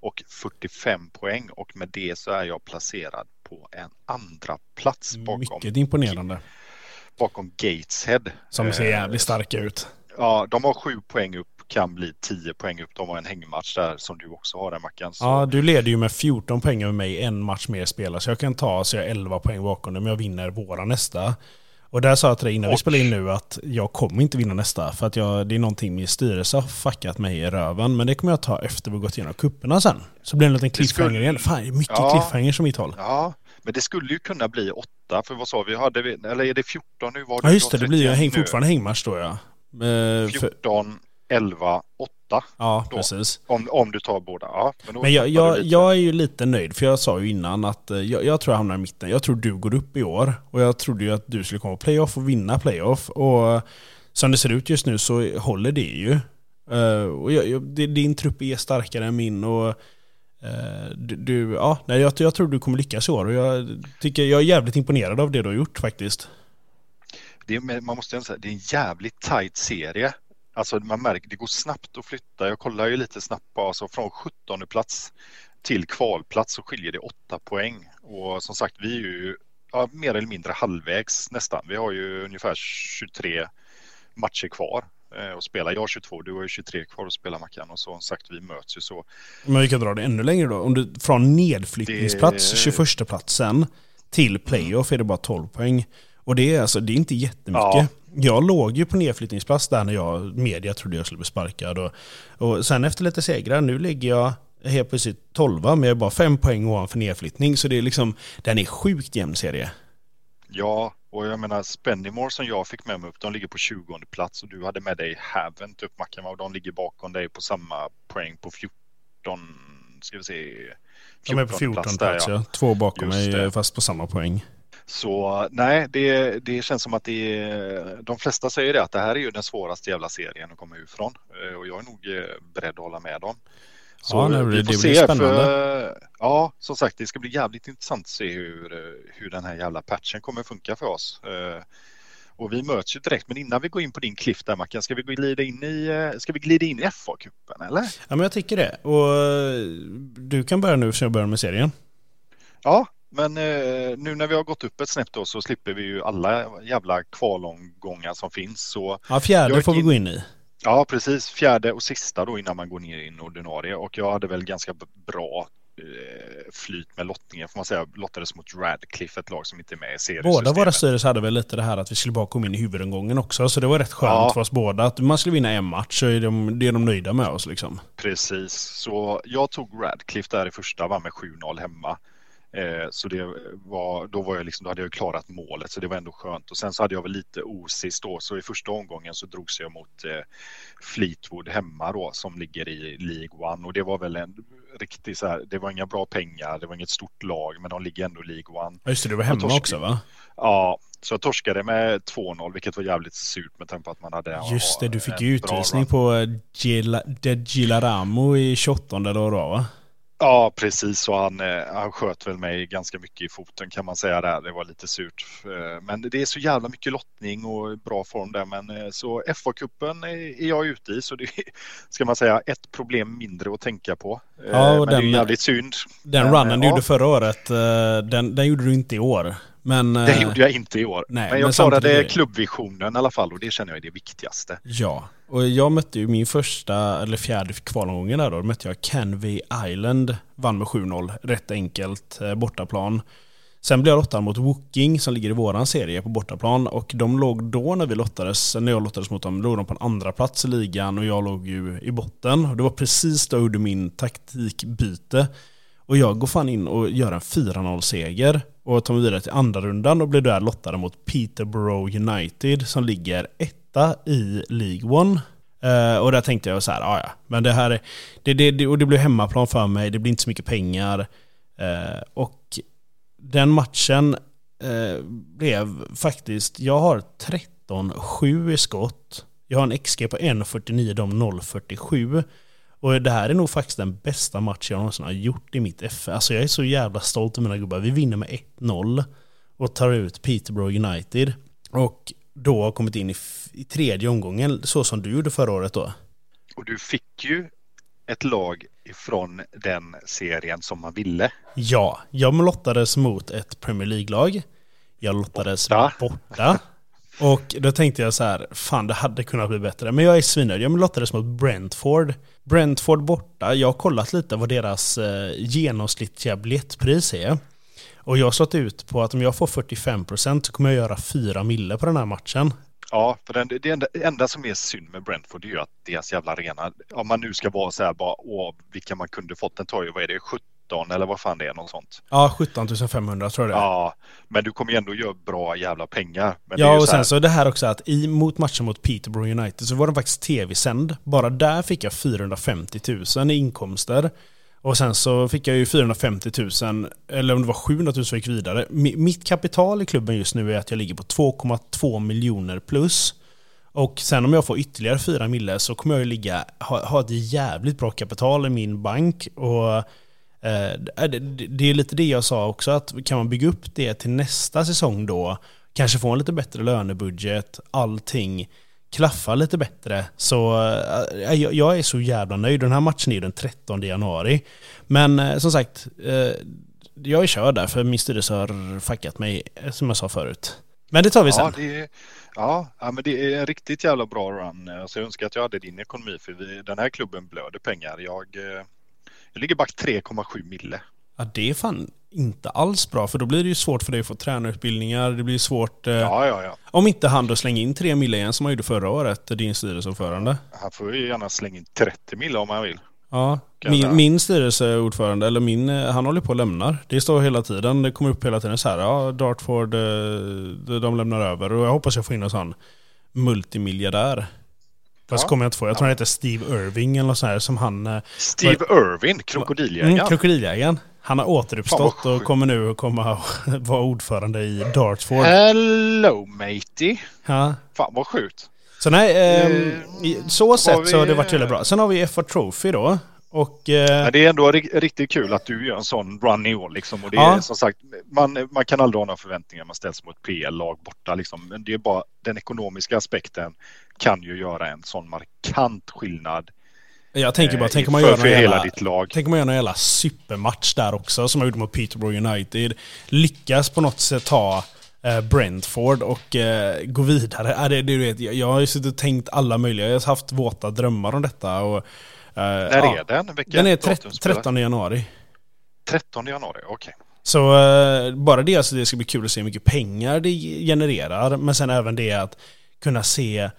Speaker 2: och 45 poäng och med det så är jag placerad på en andra plats bakom,
Speaker 1: Mycket imponerande.
Speaker 2: bakom Gateshead.
Speaker 1: Som ser
Speaker 2: Eh,
Speaker 1: jävligt starka ut.
Speaker 2: Ja, de har 7 poäng upp, kan bli 10 poäng upp. De har en hängmatch där som du också har där Mackan. Så,
Speaker 1: Ja, du leder ju med 14 poäng över mig, en match mer spelare. Så jag kan ta så jag är 11 poäng bakom men jag vinner våra nästa. Och där sa jag till dig innan vi
Speaker 2: Och-
Speaker 1: spelade in nu att jag kommer inte vinna nästa. För att jag, det är någonting min styrelse har fuckat mig i röven. Men det kommer jag ta efter vi gått igenom kupperna sen. Så blir det en liten cliffhanger
Speaker 2: skulle-
Speaker 1: igen. Fan, det är mycket
Speaker 2: Ja.
Speaker 1: cliffhangers från mitt håll.
Speaker 2: Ja, men det skulle ju kunna bli 8 för vad sa vi? Hade vi eller är det 14 nu? Var
Speaker 1: Ja just det, det blir ju
Speaker 2: 31
Speaker 1: häng, fortfarande hängmatch då ja. Eh, för,
Speaker 2: 14, 11, 8.
Speaker 1: Ja,
Speaker 2: då.
Speaker 1: precis.
Speaker 2: Om, om du tar båda. Ja, men
Speaker 1: Men jag, jag, jag är ju lite nöjd, för jag sa ju innan att eh, jag, jag tror jag hamnar i mitten. Jag tror du går upp i år. Och jag trodde ju att du skulle komma på playoff och vinna playoff. Och som det ser ut just nu så håller det ju. Eh, och din trupp är starkare än min och eh, du, du, ja, nej, jag, jag tror du kommer lyckas i år. Och jag, tycker, jag är jävligt imponerad av det du har gjort faktiskt.
Speaker 2: det är, man måste säga, det är en jävligt tight serie. Alltså man märker, det går snabbt att flytta. Jag kollar ju lite snabbt på, alltså från 17 plats till kvalplats så skiljer det 8 poäng. Och som sagt, vi är ju ja, mer eller mindre halvvägs nästan. Vi har ju ungefär 23 matcher kvar eh, att spela. Jag har 22, du har ju 23 kvar att spela Mackan. Och som sagt, vi möts ju så.
Speaker 1: Men vi kan dra det ännu längre då. Om du, från nedflyttningsplats,
Speaker 2: Det-
Speaker 1: 21 platsen till playoff är det bara 12 poäng. Och det är alltså, det är inte jättemycket.
Speaker 2: Ja.
Speaker 1: Jag låg ju på nedflyttningsplats där när jag, media trodde jag skulle bli sparkad. Och, och sen efter lite segrar, nu ligger jag helt plötsligt 12 men jag är bara 5 poäng ovanför nedflyttning. Så det är liksom, den är sjukt jämn serie.
Speaker 2: Ja, och jag menar Spendimore som jag fick med mig upp, de ligger på 20 plats och du hade med dig Havent upp Mackan och de ligger bakom dig på samma poäng på 14, ska vi se.
Speaker 1: De är på 14 plats,
Speaker 2: där,
Speaker 1: ja. Två bakom
Speaker 2: Just
Speaker 1: mig
Speaker 2: det.
Speaker 1: fast på samma poäng.
Speaker 2: Så nej, det, det känns som att det är, de flesta säger det att det här är ju den svåraste jävla serien att komma ifrån Eh, och jag är nog eh, beredd att hålla med dem. Så
Speaker 1: Ja, det-
Speaker 2: vi
Speaker 1: det
Speaker 2: får
Speaker 1: blir
Speaker 2: se.
Speaker 1: spännande.
Speaker 2: För, ja, som sagt, det ska bli jävligt intressant att se hur, eh, hur den här jävla patchen kommer funka för oss. Och vi möts ju direkt, men innan vi går in på din cliff där Mackan, ska vi glida in i, ska vi glida in i FA-cupen eller?
Speaker 1: Ja men jag tycker det. Och du kan börja nu så jag börjar med serien.
Speaker 2: Ja, men eh, nu när vi har gått upp ett snäpp då så slipper vi ju alla jävla kvalomgångar som finns. Så
Speaker 1: Ja, fjärde får vi gå in i.
Speaker 2: ja, precis. Fjärde och sista då innan man går ner i en ordinarie. Och jag hade väl ganska bra eh, flyt med lottningen får man säga. Lottades mot Radcliffe, ett lag som inte är med i seriesystemet.
Speaker 1: Båda våra styrelser hade väl lite det här att vi skulle bara komma in i huvudomgången också. Så det var rätt skönt
Speaker 2: Ja.
Speaker 1: för oss båda. Att man skulle vinna en match så är de, det är de nöjda med oss liksom.
Speaker 2: Precis, så jag tog Radcliffe där i första, vann med 7-0 hemma. Eh, så det var, då, var jag liksom, då hade jag klarat målet så det var ändå skönt. Och sen så hade jag väl lite osis då så i första omgången så drogs jag mot eh, Fleetwood hemma då som ligger i League One och det var väl en riktig så här, det var inga bra pengar, det var inget stort lag men de ligger ändå i League One.
Speaker 1: Ja, just det, du var hemma också va?
Speaker 2: Ja, så jag torskade med 2-0 vilket var jävligt surt med tanke på att man hade
Speaker 1: Just det, du fick ju utvisning på Gila, De Gilaramo i 28 eller vad det var va?
Speaker 2: Ja, precis. Och han, eh, han sköt väl mig ganska mycket i foten kan man säga där. Det var lite surt. Eh, Men det är så jävla mycket lottning och bra form där. Men eh, så FA-cupen är jag ute i så det är, ska man säga ett problem mindre att tänka på.
Speaker 1: Ja, och
Speaker 2: Men det är
Speaker 1: den-
Speaker 2: jävligt synd.
Speaker 1: Den runnen du
Speaker 2: ja.
Speaker 1: gjorde förra året, den, den gjorde du inte i år. Men,
Speaker 2: Det
Speaker 1: eh,
Speaker 2: gjorde jag inte i år.
Speaker 1: nej,
Speaker 2: men jag
Speaker 1: men
Speaker 2: klarade klubbvisionen i alla fall och det känner jag är det viktigaste.
Speaker 1: Ja, och jag mötte ju min första, eller fjärde kvalomgången där då, då mötte jag Canvey Island, vann med 7-0, rätt enkelt, eh, bortaplan. Sen blev jag lottad mot Woking som ligger i våran serie på bortaplan och de låg då när vi lottades, när jag lottades mot dem, låg de på en andra plats i ligan och jag låg ju i botten. Och det var precis då jag gjorde min taktikbyte. Och jag går fan in och gör en 4-0 seger och tar mig vidare till andra rundan och blir där lottade mot Peterborough United som ligger etta i League One. Uh, och där tänkte jag så här, ah, ja men det här, är- det, det, det, och det blir hemmaplan för mig, det blir inte så mycket pengar. Uh, och den matchen uh, blev faktiskt, jag har 13-7 i skott. Jag har en XG på 1.49, de 0.47. Och det här är nog faktiskt den bästa match jag någonsin har gjort i mitt F. Alltså jag är så jävla stolt över mina gubbar. Vi vinner med 1-0 och tar ut Peterborough United. Och då har kommit in i, i tredje omgången, så som du gjorde förra året då.
Speaker 2: Och du fick ju ett lag ifrån den serien som man ville.
Speaker 1: Ja, jag lottades mot ett Premier League-lag. Jag lottades
Speaker 2: Borta.
Speaker 1: borta. Och då tänkte jag så här, fan det hade kunnat bli bättre. Men jag är svinnöjd. Jag lottades mot Brentford. Brentford borta. Jag har kollat lite vad deras eh, genomsnittliga biljettpris är. Och jag har slått ut på att om jag får 45% så kommer jag göra 4 mille på den här matchen.
Speaker 2: Ja, för den, det enda, enda som är synd med Brentford är ju att deras jävla arena, om man nu ska vara så här bara, åh, vilka man kunde fått, den tar ju, vad är det, 70 17 eller vad fan det är, något sånt.
Speaker 1: Ja, 17 500 tror jag det
Speaker 2: är. Ja, men du kommer ju ändå göra bra jävla pengar.
Speaker 1: Ja, och sen så det här också att i mot matchen mot Peterborough United så var den faktiskt tv-sänd. Bara där fick jag 450 000 i inkomster. Och sen så fick jag ju 450 000, eller om det var 700 000 som gick vidare. Mitt kapital i klubben just nu är att jag ligger på 2,2 miljoner plus. Och sen om jag får ytterligare 4 mille så kommer jag ju ligga, ha, ha ett jävligt bra kapital i min bank. Och det, det är lite det jag sa också, att kan man bygga upp det till nästa säsong då, kanske få en lite bättre lönebudget, allting klaffar lite bättre. Så äh, jag är så jävla nöjd. Den här matchen är ju den 13 januari. Men äh, som sagt, jag är körd där för min styrelse har fuckat mig, som jag sa förut. Men det tar vi sen.
Speaker 2: Ja, det, ja, ja, men det är en riktigt jävla bra run. Alltså jag önskar att jag hade din ekonomi för vi, den här klubben blöder pengar. Jag, jag ligger back 3,7 mille.
Speaker 1: Ja, det är fan inte alls bra, för då blir det ju svårt för dig att få tränarutbildningar. Det blir svårt...
Speaker 2: Eh, ja, ja, ja.
Speaker 1: Om inte han då slänger in 3 mille igen som han gjorde förra året, din styrelseordförande.
Speaker 2: Han får ju gärna slänga in 30 mille om han vill.
Speaker 1: Ja, min, min styrelseordförande, eller min, eh, han håller på att lämna. Det står hela tiden, det kommer upp hela tiden så här, ja, Dartford, eh, de lämnar över. Och jag hoppas jag får in en sån multimiljardär. Fast ja. kommer jag inte få. Jag tror han heter Steve Irving eller något sånt här som han...
Speaker 2: Eh, Steve var, Irving, krokodiljägaren. Mm,
Speaker 1: krokodiljägaren. Han har återuppstått och kommer nu att komma vara ordförande i Dartford.
Speaker 2: Hello matey.
Speaker 1: Ja.
Speaker 2: Fan vad sjukt.
Speaker 1: Så nej, eh, så sett vi... så har det varit väldigt bra. Sen har vi FA Trophy då. Och,
Speaker 2: eh... det är ändå riktigt kul att du gör en sån run i år liksom. Och det ja. är som sagt, man, man kan aldrig ha några förväntningar man ställs mot PL-lag borta liksom. Men det är bara den ekonomiska aspekten kan ju göra en sån markant skillnad.
Speaker 1: Jag tänker bara, eh, tänk om man gör någon jävla, ditt lag. Tänk om man gör någon jävla supermatch där också som jag gjorde mot Peterborough United. Lyckas på något sätt ta eh, Brentford och eh, gå vidare. Äh, det, det, vet, jag har ju suttit och tänkt alla möjliga, jag har haft våta drömmar om detta. Och,
Speaker 2: När ja, är den? Vilken
Speaker 1: den är 13 januari.
Speaker 2: 13 januari, okej. Okay.
Speaker 1: Så eh, bara det, alltså, det ska bli kul att se hur mycket pengar det genererar, men sen även det att kunna se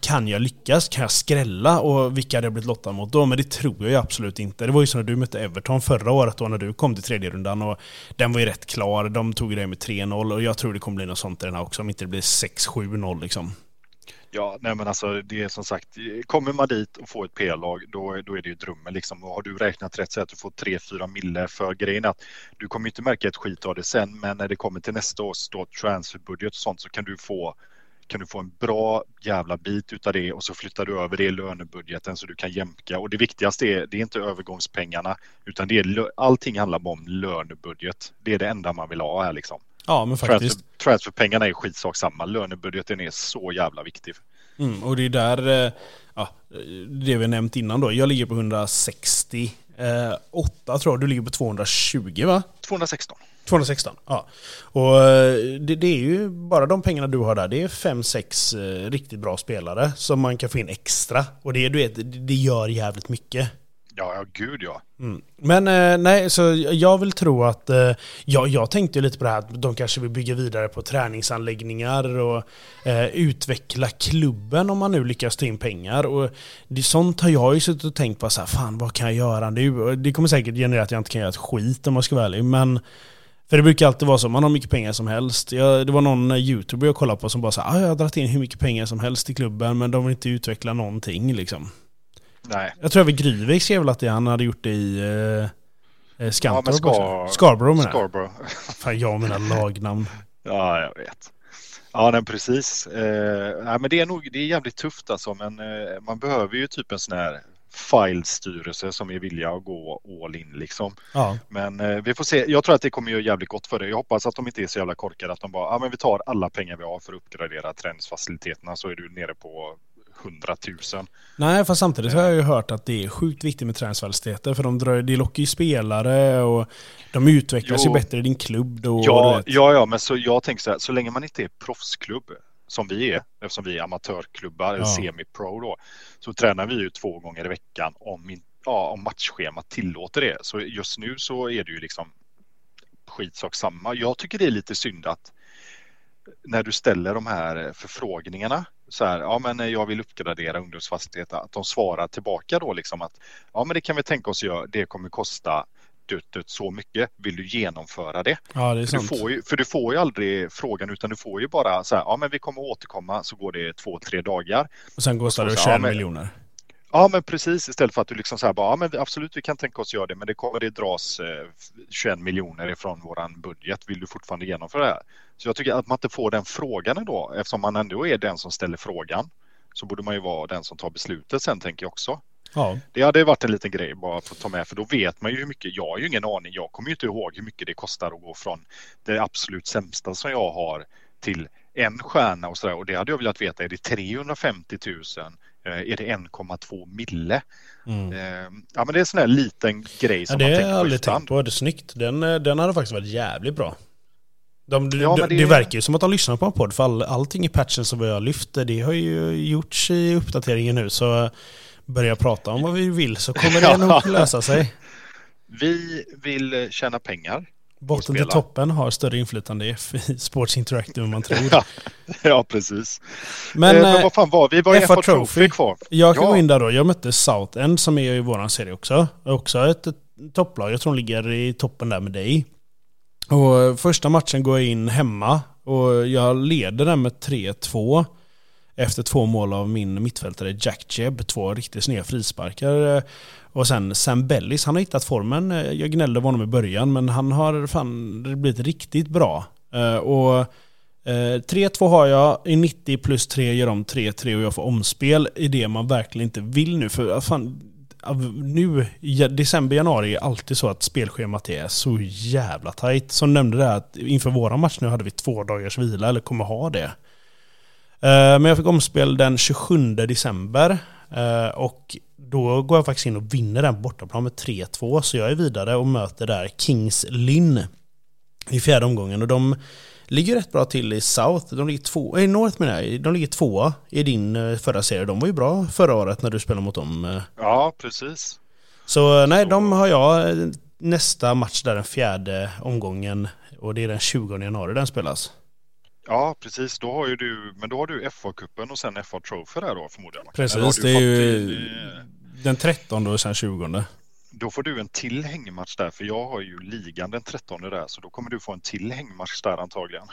Speaker 1: kan jag lyckas? Kan jag skrälla? Och vilka hade jag blivit lottad mot då? Men det tror jag ju absolut inte. Det var ju så när du mötte Everton förra året då när du kom till tredje rundan och den var ju rätt klar. De tog det med 3-0 och jag tror det kommer bli något sånt i den här också om inte det blir 6-7-0 liksom.
Speaker 2: Ja, nej men alltså det är som sagt, kommer man dit och får ett P-lag då, då är det ju drömmen liksom. Och har du räknat rätt så att du får 3-4 mille för grejen att du kommer inte märka ett skit av det sen, men när det kommer till nästa års då, transferbudget och sånt så kan du få kan du få en bra jävla bit utav det och så flyttar du över det i lönebudgeten så du kan jämka. Och det viktigaste är, det är inte övergångspengarna utan det är, allting handlar bara om lönebudget. Det är det enda man vill ha här liksom.
Speaker 1: Ja, men faktiskt. Transfer,
Speaker 2: transferpengarna är skitsak samma. Lönebudgeten är så jävla viktig.
Speaker 1: Mm, och det är där, eh, ja, det vi nämnt innan då. Jag ligger på 160 eh, 8 tror jag, du ligger på 220 va?
Speaker 2: 216.
Speaker 1: 216, ja. Och eh, det, det, är ju bara de pengarna du har där, det är 5-6 eh, riktigt bra spelare som man kan få in extra. Och det, du vet, det gör jävligt mycket.
Speaker 2: Ja, ja gud ja.
Speaker 1: Mm. Men eh, nej, så jag vill tro att, eh, ja, jag tänkte lite på det här att de kanske vill bygga vidare på träningsanläggningar och eh, utveckla klubben om man nu lyckas ta in pengar. Och det, sånt har jag ju suttit och tänkt på så här, fan vad kan jag göra nu? Det kommer säkert generera att jag inte kan göra ett skit om man ska vara ärlig, men för det brukar alltid vara så, man har mycket pengar som helst. Jag, det var någon eh, youtuber jag kollade på som bara sa ah, jag har dragit in hur mycket pengar som helst i klubben men de vill inte utveckla någonting liksom.
Speaker 2: Nej.
Speaker 1: Jag tror även Gryvik skrev väl att det, han hade gjort det i eh, Skantorp ja, Scar Scarborough menar
Speaker 2: Scarborough.
Speaker 1: Fan jag menar lagnamn.
Speaker 2: ja, jag vet. Ja, nej, precis. Eh, nej, men det är nog det är jävligt tufft alltså, men eh, man behöver ju typ en sån här filestyrelse som är villiga att gå all in liksom.
Speaker 1: Ja.
Speaker 2: Men eh, vi får se. Jag tror att det kommer göra jävligt gott för det. Jag hoppas att de inte är så jävla korkade att de bara, ja men vi tar alla pengar vi har för att uppgradera träningsfaciliteterna så är du nere på 100 000.
Speaker 1: Nej, fast samtidigt har jag ju hört att det är sjukt viktigt med träningsfaciliteter för de, drar, de lockar ju spelare och de utvecklas jo. ju bättre i din klubb då.
Speaker 2: Ja, ja, ja, men så jag tänker så här, så länge man inte är proffsklubb som vi är, eftersom vi är amatörklubbar, ja. semi-pro då, så tränar vi ju två gånger i veckan om, ja, om matchschemat tillåter det. Så just nu så är det ju liksom skitsak samma. Jag tycker det är lite synd att när du ställer de här förfrågningarna så här, ja men jag vill uppgradera ungdomsfastigheter, att de svarar tillbaka då liksom att ja men det kan vi tänka oss göra, det kommer kosta dutt, dutt, så mycket. Vill du genomföra det?
Speaker 1: Ja, det är
Speaker 2: För du,
Speaker 1: sant.
Speaker 2: får ju, för du får ju aldrig frågan utan du får ju bara så här, ja men vi kommer återkomma så går det två, tre dagar.
Speaker 1: Och sen kostar det
Speaker 2: så-
Speaker 1: 21
Speaker 2: ja,
Speaker 1: miljoner.
Speaker 2: Ja men precis istället för att du liksom så här bara, ja men absolut vi kan tänka oss göra det men det kommer det dras eh, 21 miljoner ifrån våran budget. Vill du fortfarande genomföra det här? Så jag tycker att man inte får den frågan ändå eftersom man ändå är den som ställer frågan. Så borde man ju vara den som tar beslutet sen tänker jag också.
Speaker 1: Ja.
Speaker 2: Det hade varit en liten grej bara för att ta med för då vet man ju hur mycket, jag har ju ingen aning, jag kommer ju inte ihåg hur mycket det kostar att gå från det absolut sämsta som jag har till en stjärna och sådär och det hade jag velat veta, är det 350 000? Eh, Är det 1,2 mille?
Speaker 1: Mm.
Speaker 2: Eh, Ja men det är en sån här liten grej
Speaker 1: Ja,
Speaker 2: som
Speaker 1: det
Speaker 2: man
Speaker 1: har
Speaker 2: tänker
Speaker 1: jag
Speaker 2: på
Speaker 1: aldrig
Speaker 2: ibland.
Speaker 1: tänkt på. Det är snyggt. Den, eh, den hade faktiskt varit jävligt bra. De, de,
Speaker 2: Ja, men
Speaker 1: det...
Speaker 2: det-
Speaker 1: verkar ju som att de lyssnar på en podd, för all, allting i patchen som vi har lyft, det har ju gjorts i uppdateringen nu. Så börja prata om vad vi vill så kommer det
Speaker 2: Ja.
Speaker 1: nog lösa sig.
Speaker 2: Vi vill eh, tjäna pengar.
Speaker 1: Botten till toppen har större inflytande i Sports Interactive än man tror.
Speaker 2: Ja, ja precis.
Speaker 1: Men,
Speaker 2: eh, men
Speaker 1: eh,
Speaker 2: vad fan var vi? Var
Speaker 1: FA
Speaker 2: FA
Speaker 1: Trophy.
Speaker 2: Trophy kvar?
Speaker 1: jag kan
Speaker 2: ja.
Speaker 1: gå in där då. Jag mötte Southend som är i våran serie också. Också ett, ett topplag. Jag tror de ligger i toppen där med dig. Och eh, första matchen går jag in hemma och jag leder den med 3-2. Efter två mål av min mittfältare Jack Jebb. Två riktigt sneda frisparkar. Och sen Sam Bellis, han har hittat formen. Eh, jag gnällde på honom i början men han har fan blivit riktigt bra. Eh, och eh, 3-2 har jag, i 90 plus 3 gör de 3-3 och jag får omspel i det man verkligen inte vill nu. För fan, nu, december, januari är alltid så att spelschemat är så jävla tajt. Som nämnde det här att inför våra match nu hade vi två dagars vila, eller kommer ha det. Men jag fick omspel den 27 december eh, Och då går jag faktiskt in och vinner den bortaplan med 3-2. Så jag är vidare och möter där Kings Lynn i fjärde omgången. Och de ligger rätt bra till i South. De ligger två, i North menar jag. De ligger tvåa i din eh, förra serie. De var ju bra förra året när du spelade mot dem. eh.
Speaker 2: Ja, precis.
Speaker 1: Så eh, nej,
Speaker 2: Så-
Speaker 1: de har jag eh, nästa match där den fjärde omgången. Och det är den 20 januari den spelas.
Speaker 2: Ja, precis. Då har ju du, men då har du FA-cupen och sen FA Trophy där då förmodligen.
Speaker 1: Precis, det är ju
Speaker 2: din, eh,
Speaker 1: den 13 och sen 20.
Speaker 2: Då får du en till hängmatch där, för jag har ju ligan den 13 där, så då kommer du få en till hängmatch där antagligen.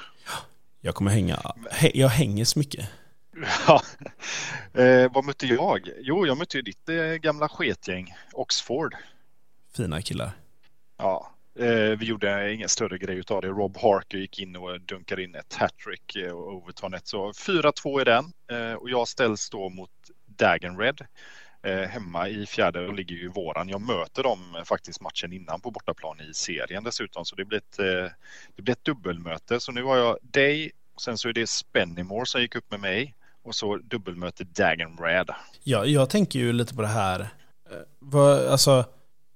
Speaker 1: Jag kommer hänga, hä- jag hänger så mycket.
Speaker 2: Ja. Eh, vad mötte jag? Jo, jag mötte ju ditt eh, gamla sketgäng, Oxford.
Speaker 1: Fina killar.
Speaker 2: Ja, Eh, vi gjorde ingen större grej av det. Rob Harker gick in och dunkade in ett hattrick eh, och overton ett. Så 4-2 i den eh, och jag ställs då mot Dagen Red hemma i fjärde. De ligger ju i våran. Jag möter dem faktiskt matchen innan på bortaplan i serien dessutom. Så det blir ett, det blir ett dubbelmöte. Så nu har jag dig. Sen så är det Spennymore som gick upp med mig och så dubbelmöte Dagen Red.
Speaker 1: Ja, jag tänker ju lite på det här. Vad, alltså,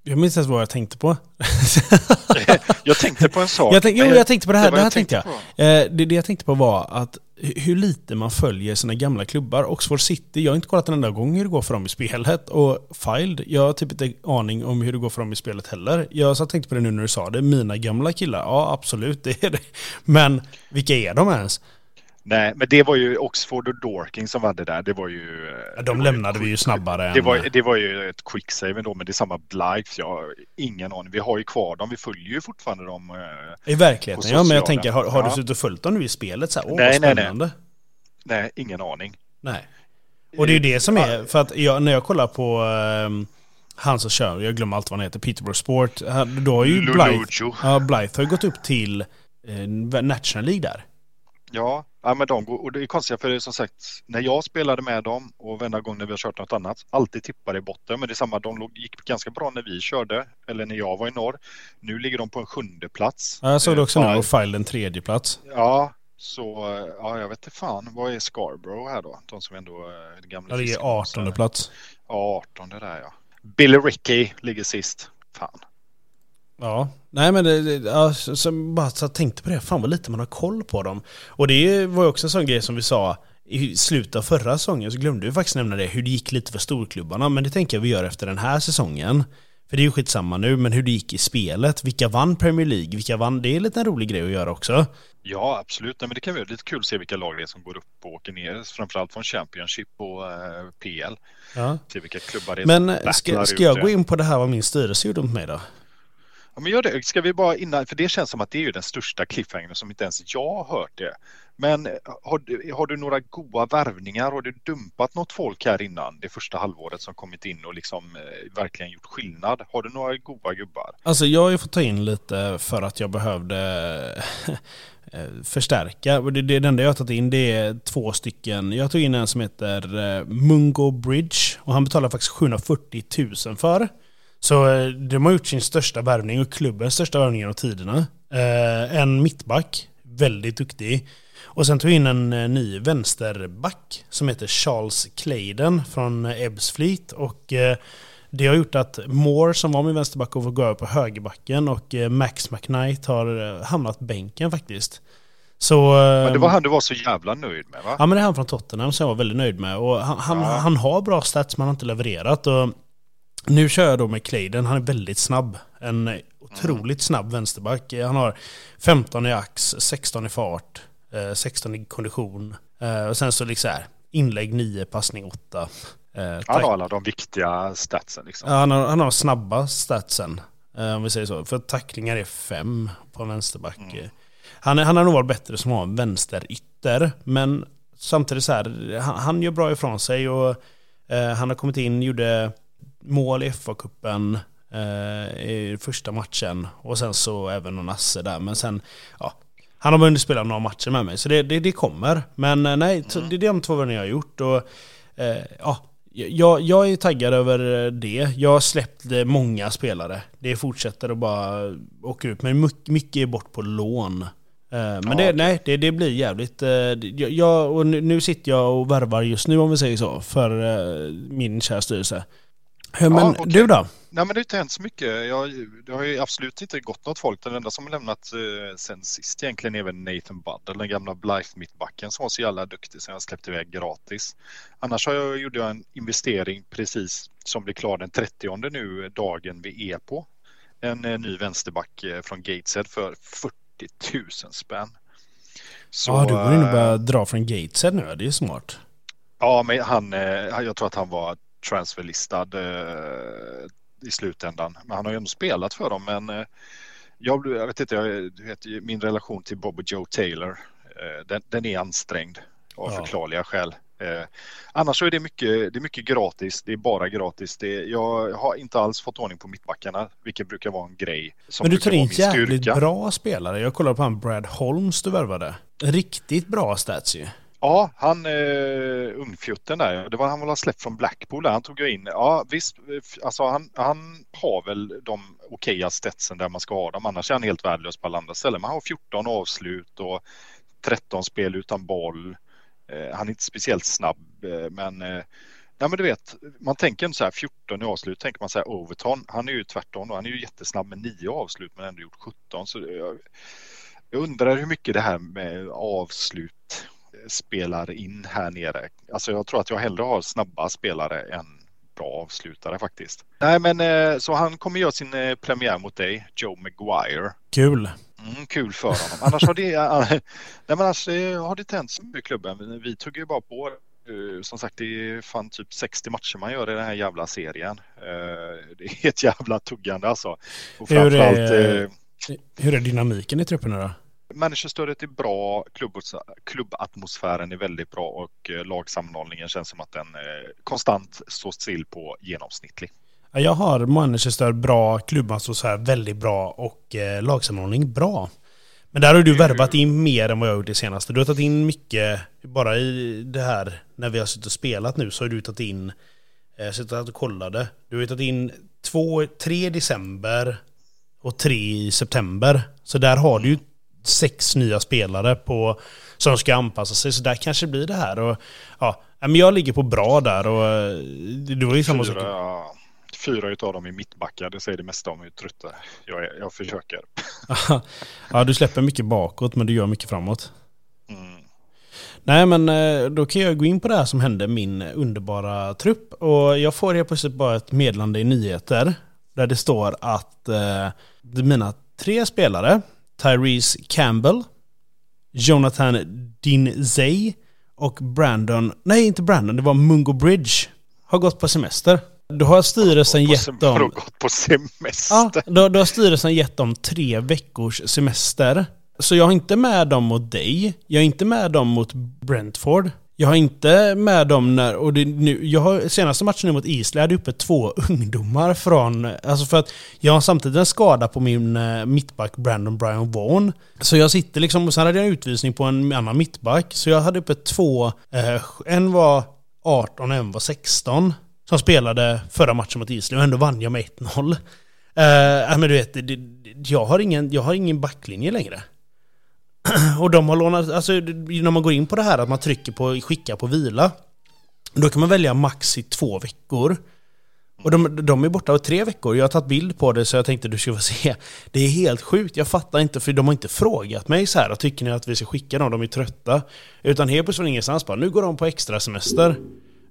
Speaker 1: jag minns inte vad jag tänkte på.
Speaker 2: Jag tänkte på en sak.
Speaker 1: jag tänk, jo, jag tänkte på det här.
Speaker 2: var
Speaker 1: Det här tänkte jag. Eh, det, det jag tänkte på var att hu- hur lite man följer sina gamla klubbar. Oxford City, jag har inte kollat en enda gång hur det går för dem i spelet. Och Filed, jag har typ inte aning om hur det går för dem i spelet heller. Jag så tänkte på det nu när du sa det. Mina gamla killar, ja absolut det är det. Men vilka är de ens?
Speaker 2: Nej, men det var ju Oxford och Dorking som var det där. Det var ju...
Speaker 1: Ja, De lämnade
Speaker 2: ju
Speaker 1: vi ju snabbare
Speaker 2: Det
Speaker 1: än...
Speaker 2: var, det var ju ett quicksave ändå, men det är samma Blythe. Jag har ingen aning. Vi har ju kvar dem. Vi följer ju fortfarande dem. eh,
Speaker 1: I verkligheten, ja men jag tänker, har, har du
Speaker 2: Ja.
Speaker 1: suttit och följt dem nu i spelet? Så här, åh,
Speaker 2: Nej,
Speaker 1: vad
Speaker 2: nej, nej.
Speaker 1: spännande.
Speaker 2: Nej, ingen aning.
Speaker 1: Nej. Och det är ju det som är, för att jag, när jag kollar på um, han som kör, jag glömmer allt vad han heter, Peterborough Sport, då har ju Blythe, ja, Blythe har ju gått upp till eh, National League där.
Speaker 2: Ja, ja, men de går, och det är konstigt för det är som sagt, när jag spelade med dem och varenda gång när vi har kört något annat, alltid tippade i botten. Men det är samma, de låg, gick ganska bra när vi körde, eller när jag var i norr. Nu ligger de på en sjunde plats.
Speaker 1: Ja, jag såg det
Speaker 2: Eh,
Speaker 1: också nu, och File en tredje plats.
Speaker 2: Ja, så ja, jag vet inte fan. Vad är Scarborough här då? De som ändå är det gamla
Speaker 1: Jag ligger
Speaker 2: fiskemåsar.
Speaker 1: 18 plats.
Speaker 2: Ja, 18 där ja. Billy Ricky ligger sist. Fan.
Speaker 1: Ja, nej men det, ja, så, bara så tänkte på det, fan vad lite man har koll på dem. Och det var ju också en sån grej som vi sa i slutet av förra säsongen så glömde vi faktiskt nämna det, hur det gick lite för storklubbarna. Men det tänker jag vi gör efter den här säsongen. För det är ju skitsamma nu, men hur det gick i spelet. Vilka vann Premier League? Vilka vann? Det är lite en rolig grej att göra också.
Speaker 2: Ja, absolut. Nej, men det kan vara lite kul att se vilka lag det är som går upp och åker ner. Framförallt från Championship och eh, PL.
Speaker 1: Ja.
Speaker 2: Se vilka klubbar det är
Speaker 1: Men
Speaker 2: som
Speaker 1: ska, ska jag gå in på det här vad min styrelse gjorde mot mig då?
Speaker 2: Ja, men gör det. Ska vi bara innan, för det känns som att det är ju den största cliffhangern som inte ens jag har hört det. Men eh, har du, har du några goda värvningar? Har du dumpat något folk här innan det första halvåret som kommit in och liksom eh, verkligen gjort skillnad? Har du några goda gubbar?
Speaker 1: Alltså jag har ju fått ta in lite för att jag behövde eh, förstärka. Det, det, det enda jag har tagit in det är två stycken. Jag tog in en som heter eh, Mungo Bridge och han betalar faktiskt 740 000 för. Så eh, de har gjort sin största värvning och klubbens största värvning genom tiderna. Eh, en mittback, väldigt duktig. Och sen tog in en eh, ny vänsterback som heter Charles Clayden från Ebbsfleet. Och det har gjort att Moore som var min vänsterback och får gå över på högerbacken och Max McKnight har hamnat bänken faktiskt.
Speaker 2: Så, men det var han du var så jävla nöjd med va?
Speaker 1: Ja men det är han från Tottenham som jag var väldigt nöjd med. Och han, han, ja. han har bra stats men han har inte levererat. Och nu kör jag då med Clayden, han är väldigt snabb. En otroligt snabb vänsterback. Han har 15 i ax, 16 i fart, 16 eh, i kondition. Eh, och sen så liksom här, inlägg 9, passning 8.
Speaker 2: Eh, han har alla de viktiga statsen liksom.
Speaker 1: Ja, han har, han har snabba statsen. Om vi säger så. För tacklingar är 5 på en vänsterback. Mm. Han, han har nog varit bättre som har en vänsterytter. Men samtidigt så här, han, han gör bra ifrån sig och eh, han har kommit in, gjorde mål i FA-cupen eh, i första matchen och sen så även någon asse där. Men sen, ja, han har hunnit spela några matcher med mig så det, det, det kommer. Men eh, nej, mm. det är de två vänner jag har gjort. Och, eh, ja, jag, jag är taggad över det. Jag har släppt många spelare. Det fortsätter att bara åka ut. Men mycket är bort på lån. Eh, men ja, det, nej, det, det blir jävligt... Eh, jag, och nu sitter jag och värvar just nu om vi säger så, för min kära styrelse. Men ja, okay. du då?
Speaker 2: Nej, men det har inte hänt så mycket. Jag, det har ju absolut inte gått något folk. Den enda som har lämnat eh, sen sist egentligen är väl Nathan Buddle, den gamla Blythe-mittbacken som var så jävla duktig som jag släppte iväg gratis. Annars har jag, gjorde jag en investering precis som blir klar den 30 nu, dagen vi är på. En eh, ny vänsterback eh, från Gateshead för 40 000 spänn.
Speaker 1: Så, ja, du går in och börjar dra från Gateshead nu, det är smart.
Speaker 2: Ja, men han, jag tror att han var transferlistad eh, i slutändan. Men han har ju ändå spelat för dem. Men eh, jag, jag, vet inte, jag, vet, min relation till Bob och Joe Taylor, eh, den, den, är ansträngd av ja. förklarliga skäl. Eh, annars så är det mycket, det är mycket gratis. Det är bara gratis. Det, jag har inte alls fått ordning på mittbackarna, vilket brukar vara en grej.
Speaker 1: Men du tar in jävligt bra spelare. Jag kollar på han Brad Holmes du värvade. Riktigt bra stats ju.
Speaker 2: Ja, han eh, ungfjutten där, det var han var släppt från Blackpool där, han tog jag in. Ja visst, eh, alltså han, han har väl de okeja stetsen där man ska ha dem, annars är han helt värdelös på alla andra ställen. Men han har 14 avslut och 13 spel utan boll. Eh, han är inte speciellt snabb, eh, men eh, Ja men du vet, man tänker inte så här 14 i avslut, tänker man så här Overton, han är ju tvärtom då, han är ju jättesnabb med 9 avslut men ändå gjort 17. Så jag, jag undrar hur mycket det här med avslut spelar in här nere. Alltså jag tror att jag hellre har snabba spelare än bra avslutare faktiskt. Nej men eh, så han kommer göra sin eh, premiär mot dig, Joe Maguire.
Speaker 1: Kul.
Speaker 2: Mm, kul för honom. Annars har det, nej, men annars har det inte hänt så mycket i klubben. Vi tog ju bara på som sagt, det är fan typ 60 matcher man gör i den här jävla serien. Det är ett jävla tuggande alltså.
Speaker 1: Och hur, är, hur är dynamiken i trupperna då?
Speaker 2: Managerstödet är bra, klubbatmosfären är väldigt bra och eh, lagsammanhållningen känns som att den eh, konstant står still på genomsnittlig.
Speaker 1: Jag har managerstöd bra, klubbatmosfär väldigt bra och eh, lagsammanhållning bra. Men där har du värvat in mer än vad jag gjort det senaste. Du har tagit in mycket, bara i det här när vi har suttit och spelat nu så har du tagit in, jag suttit och kollade, du har tagit in två, tre december och tre i september. Så där har du ju sex nya spelare på, som ska anpassa sig. Så där kanske blir det här. Och, ja, men jag ligger på bra där och eh, det var ju samma sak.
Speaker 2: Fyra utav dem är mittbackar, det säger det mesta om hur trött jag är. Jag försöker.
Speaker 1: ja, du släpper mycket bakåt men du gör mycket framåt. Mm. Nej men eh, då kan jag gå in på det här som hände min underbara trupp. Och jag får helt plötsligt bara ett meddelande i nyheter. Där det står att eh, mina tre spelare Tyrese Campbell, Jonathan Dinzey och Brandon, nej inte Brandon, det var Mungo Bridge, har gått på semester. Då har styrelsen gett
Speaker 2: Har
Speaker 1: dem...
Speaker 2: de gått på semester?
Speaker 1: Ja, då, då har styrelsen gett dem tre veckors semester. Så jag har inte med dem mot dig. Jag är inte med dem mot Brentford. Jag har inte med dem när... Och det, nu, jag har, senaste matchen nu mot Island hade jag uppe två ungdomar från... Alltså för att jag har samtidigt en skada på min eh, mittback Brandon Brian Vaughan. Så jag sitter liksom... Och sen hade jag en utvisning på en annan mittback. Så jag hade uppe två... Eh, en var 18 och en var 16. Som spelade förra matchen mot Island och ändå vann jag med 1-0. Eh, men du vet, det, det, jag, har ingen, jag har ingen backlinje längre. Och de har lånat, alltså när man går in på det här att man trycker på skicka på vila. Då kan man välja max i två veckor. Och de, de är borta i tre veckor. Jag har tagit bild på det så jag tänkte du ska få se. Det är helt sjukt. Jag fattar inte för de har inte frågat mig så här. Tycker ni att vi ska skicka dem? De är trötta. Utan helt plötsligt från ingenstans bara, nu går de på extra semester.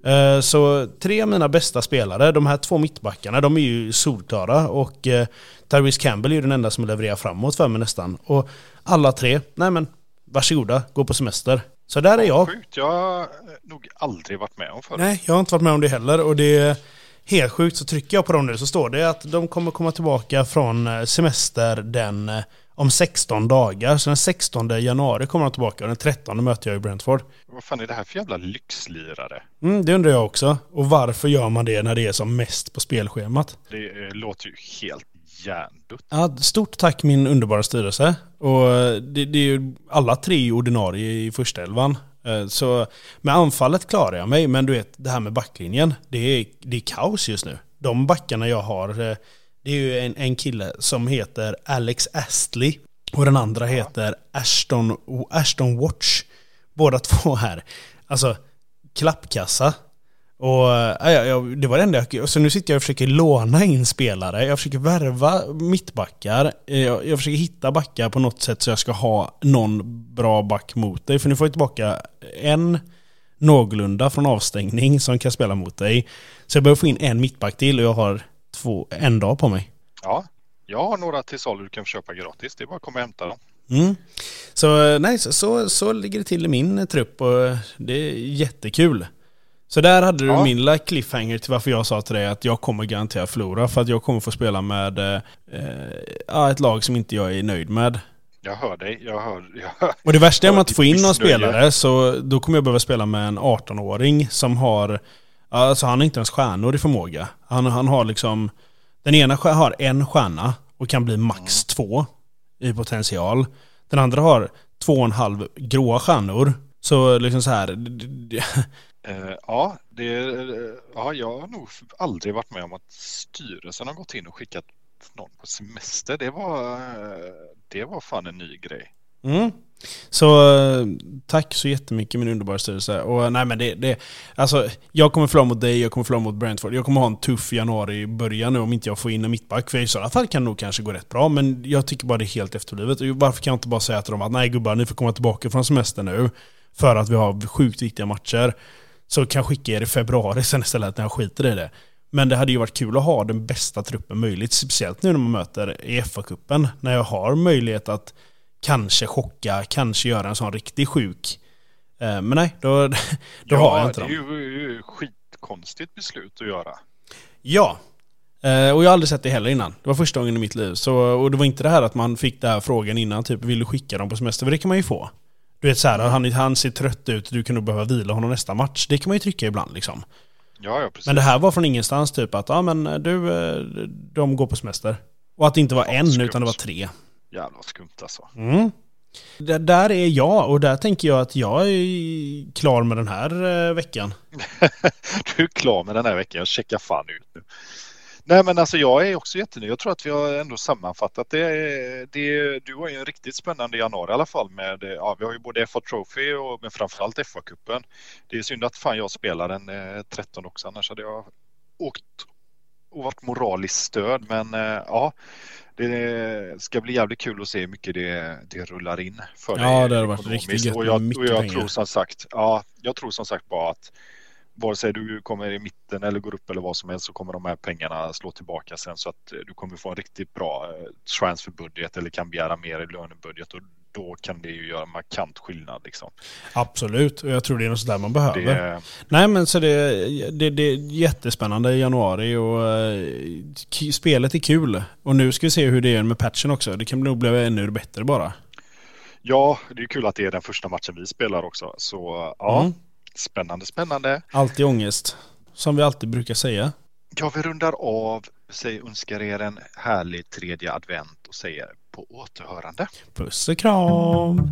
Speaker 1: Eh, Så tre av mina bästa spelare, de här två mittbackarna, de är ju solklara och eh, Tyrese Campbell är ju den enda som levererar framåt för mig nästan. Och alla tre, nej men varsågoda, gå på semester. Så där är jag.
Speaker 2: Sjukt, jag har nog aldrig varit med om förut.
Speaker 1: Nej, jag har inte varit med om det heller och det är helt sjukt. Så trycker jag på dem nu så står det att de kommer komma tillbaka från eh, semester den om 16 dagar. Så den 16 januari kommer de tillbaka och den 13 möter jag i Brentford.
Speaker 2: Vad fan är det här för jävla lyxlirare?
Speaker 1: Mm, det undrar jag också. Och varför gör man det när det är som mest på spelschemat?
Speaker 2: Det eh, låter ju helt hjärndött.
Speaker 1: Ja, stort tack min underbara styrelse. Och eh, det, det är ju alla tre ordinarie i första elvan. Eh, Så med anfallet klarar jag mig, men du vet det här med backlinjen, det är, det är kaos just nu. De backarna jag har, eh, det är ju en, en kille som heter Alex Astley och den andra heter Ashton, Ashton Watch. Båda två här. Alltså, klappkassa. Och ja, ja, ja, det var det enda jag... Så nu sitter jag och försöker låna in spelare. Jag försöker värva mittbackar. Jag, jag försöker hitta backar på något sätt så jag ska ha någon bra back mot dig. För nu får jag tillbaka en någorlunda från avstängning som kan spela mot dig. Så jag behöver få in en mittback till och jag har två, en dag på mig.
Speaker 2: Ja, jag har några till salu du kan köpa gratis. Det är bara att komma och hämta dem.
Speaker 1: Mm. Så eh, nej, så, så, så ligger det till i min eh, trupp och eh, det är jättekul. Så där hade du
Speaker 2: Ja.
Speaker 1: min lilla cliffhanger till varför jag sa till dig att jag kommer garanterat förlora för att jag kommer få spela med eh, ett lag som inte jag är nöjd med.
Speaker 2: Jag hör dig. Jag hör... Jag hör.
Speaker 1: Och det värsta är om att få in någon spelare så då kommer jag behöva spela med en 18-åring som har, alltså han har inte ens stjärnor i förmåga. Han, han har liksom, den ena har en stjärna och kan bli max två i potential. Den andra har två och en halv gråa stjärnor. Så liksom så här,
Speaker 2: Eh, ja, det, eh, ja, jag har nog aldrig varit med om att styrelsen har gått in och skickat någon på semester. Det var, eh, det var fan en ny grej.
Speaker 1: Mm. Så eh, tack så jättemycket min underbara styrelse. Och eh, nej men det, det, alltså jag kommer förlora mot dig, jag kommer förlora mot Brentford. Jag kommer ha en tuff januari i början nu om inte jag får in en mittback. För i sådana fall kan det nog kanske gå rätt bra. Men jag tycker bara det är helt efterblivet. Och Varför kan jag inte bara säga till dem att nej gubbar, ni får komma tillbaka från semester nu. För att vi har sjukt viktiga matcher. Så kan jag skicka er i februari sen istället när jag skiter i det. Men det hade ju varit kul att ha den bästa truppen möjligt. Speciellt nu när man möter i FA-cupen. När jag har möjlighet att kanske chocka, kanske göra en sån riktigt sjuk. Eh, Men nej, då, då
Speaker 2: ja,
Speaker 1: har jag inte
Speaker 2: det är
Speaker 1: dem.
Speaker 2: ju, skitkonstigt beslut att göra.
Speaker 1: Ja. Eh, Och jag har aldrig sett det heller innan. Det var första gången i mitt liv. Så, och det var inte det här att man fick den här frågan innan, typ vill du skicka dem på semester? För det kan man ju få. Du vet så här, han, han ser trött ut, du kan nog behöva vila honom nästa match. Det kan man ju trycka ibland liksom.
Speaker 2: Ja, ja, precis.
Speaker 1: Men det här var från ingenstans typ att, ja men du, eh, de går på semester. Och att det inte var en,
Speaker 2: skumt.
Speaker 1: utan det var tre.
Speaker 2: Jävla skumt alltså.
Speaker 1: Mm. Där, där är jag och där tänker jag att jag är klar med den här eh, veckan.
Speaker 2: Du är klar med den här veckan. Jag checkar fan ut nu. Nej, men alltså jag är också jättenöjd. Jag tror att vi har ändå sammanfattat det. det du har ju en riktigt spännande januari i alla fall med, ja, vi har ju både FA Trophy och men framförallt FA-cupen. Det är synd att fan jag spelar den eh, 13 också, annars hade jag åkt och varit moraliskt stöd. Men eh, ja, det ska bli jävligt kul att se hur mycket det, det rullar in för
Speaker 1: Ja,
Speaker 2: dig
Speaker 1: det har varit riktigt gött
Speaker 2: och jag, och jag tror som sagt, ja, jag tror som sagt bara att vare sig du kommer i mitten eller går upp eller vad som helst så kommer de här pengarna slå tillbaka sen så att eh, du kommer få en riktigt bra eh, transferbudget eller kan begära mer i lönebudget och då kan det ju göra markant skillnad. Liksom.
Speaker 1: Absolut, och jag tror det är något sådär man behöver.
Speaker 2: Det,
Speaker 1: Nej men så det, det, det är jättespännande i januari och eh, spelet är kul. Och nu ska vi se hur det är med patchen också. Det kan nog bli ännu bättre bara.
Speaker 2: ja, det är kul att det är den första matchen vi spelar också. Så ja,
Speaker 1: Mm.
Speaker 2: spännande, spännande.
Speaker 1: Alltid ångest. Som vi alltid brukar säga.
Speaker 2: Ja, vi rundar av, säger, önskar er en härlig tredje advent och säger på återhörande.
Speaker 1: Puss och kram!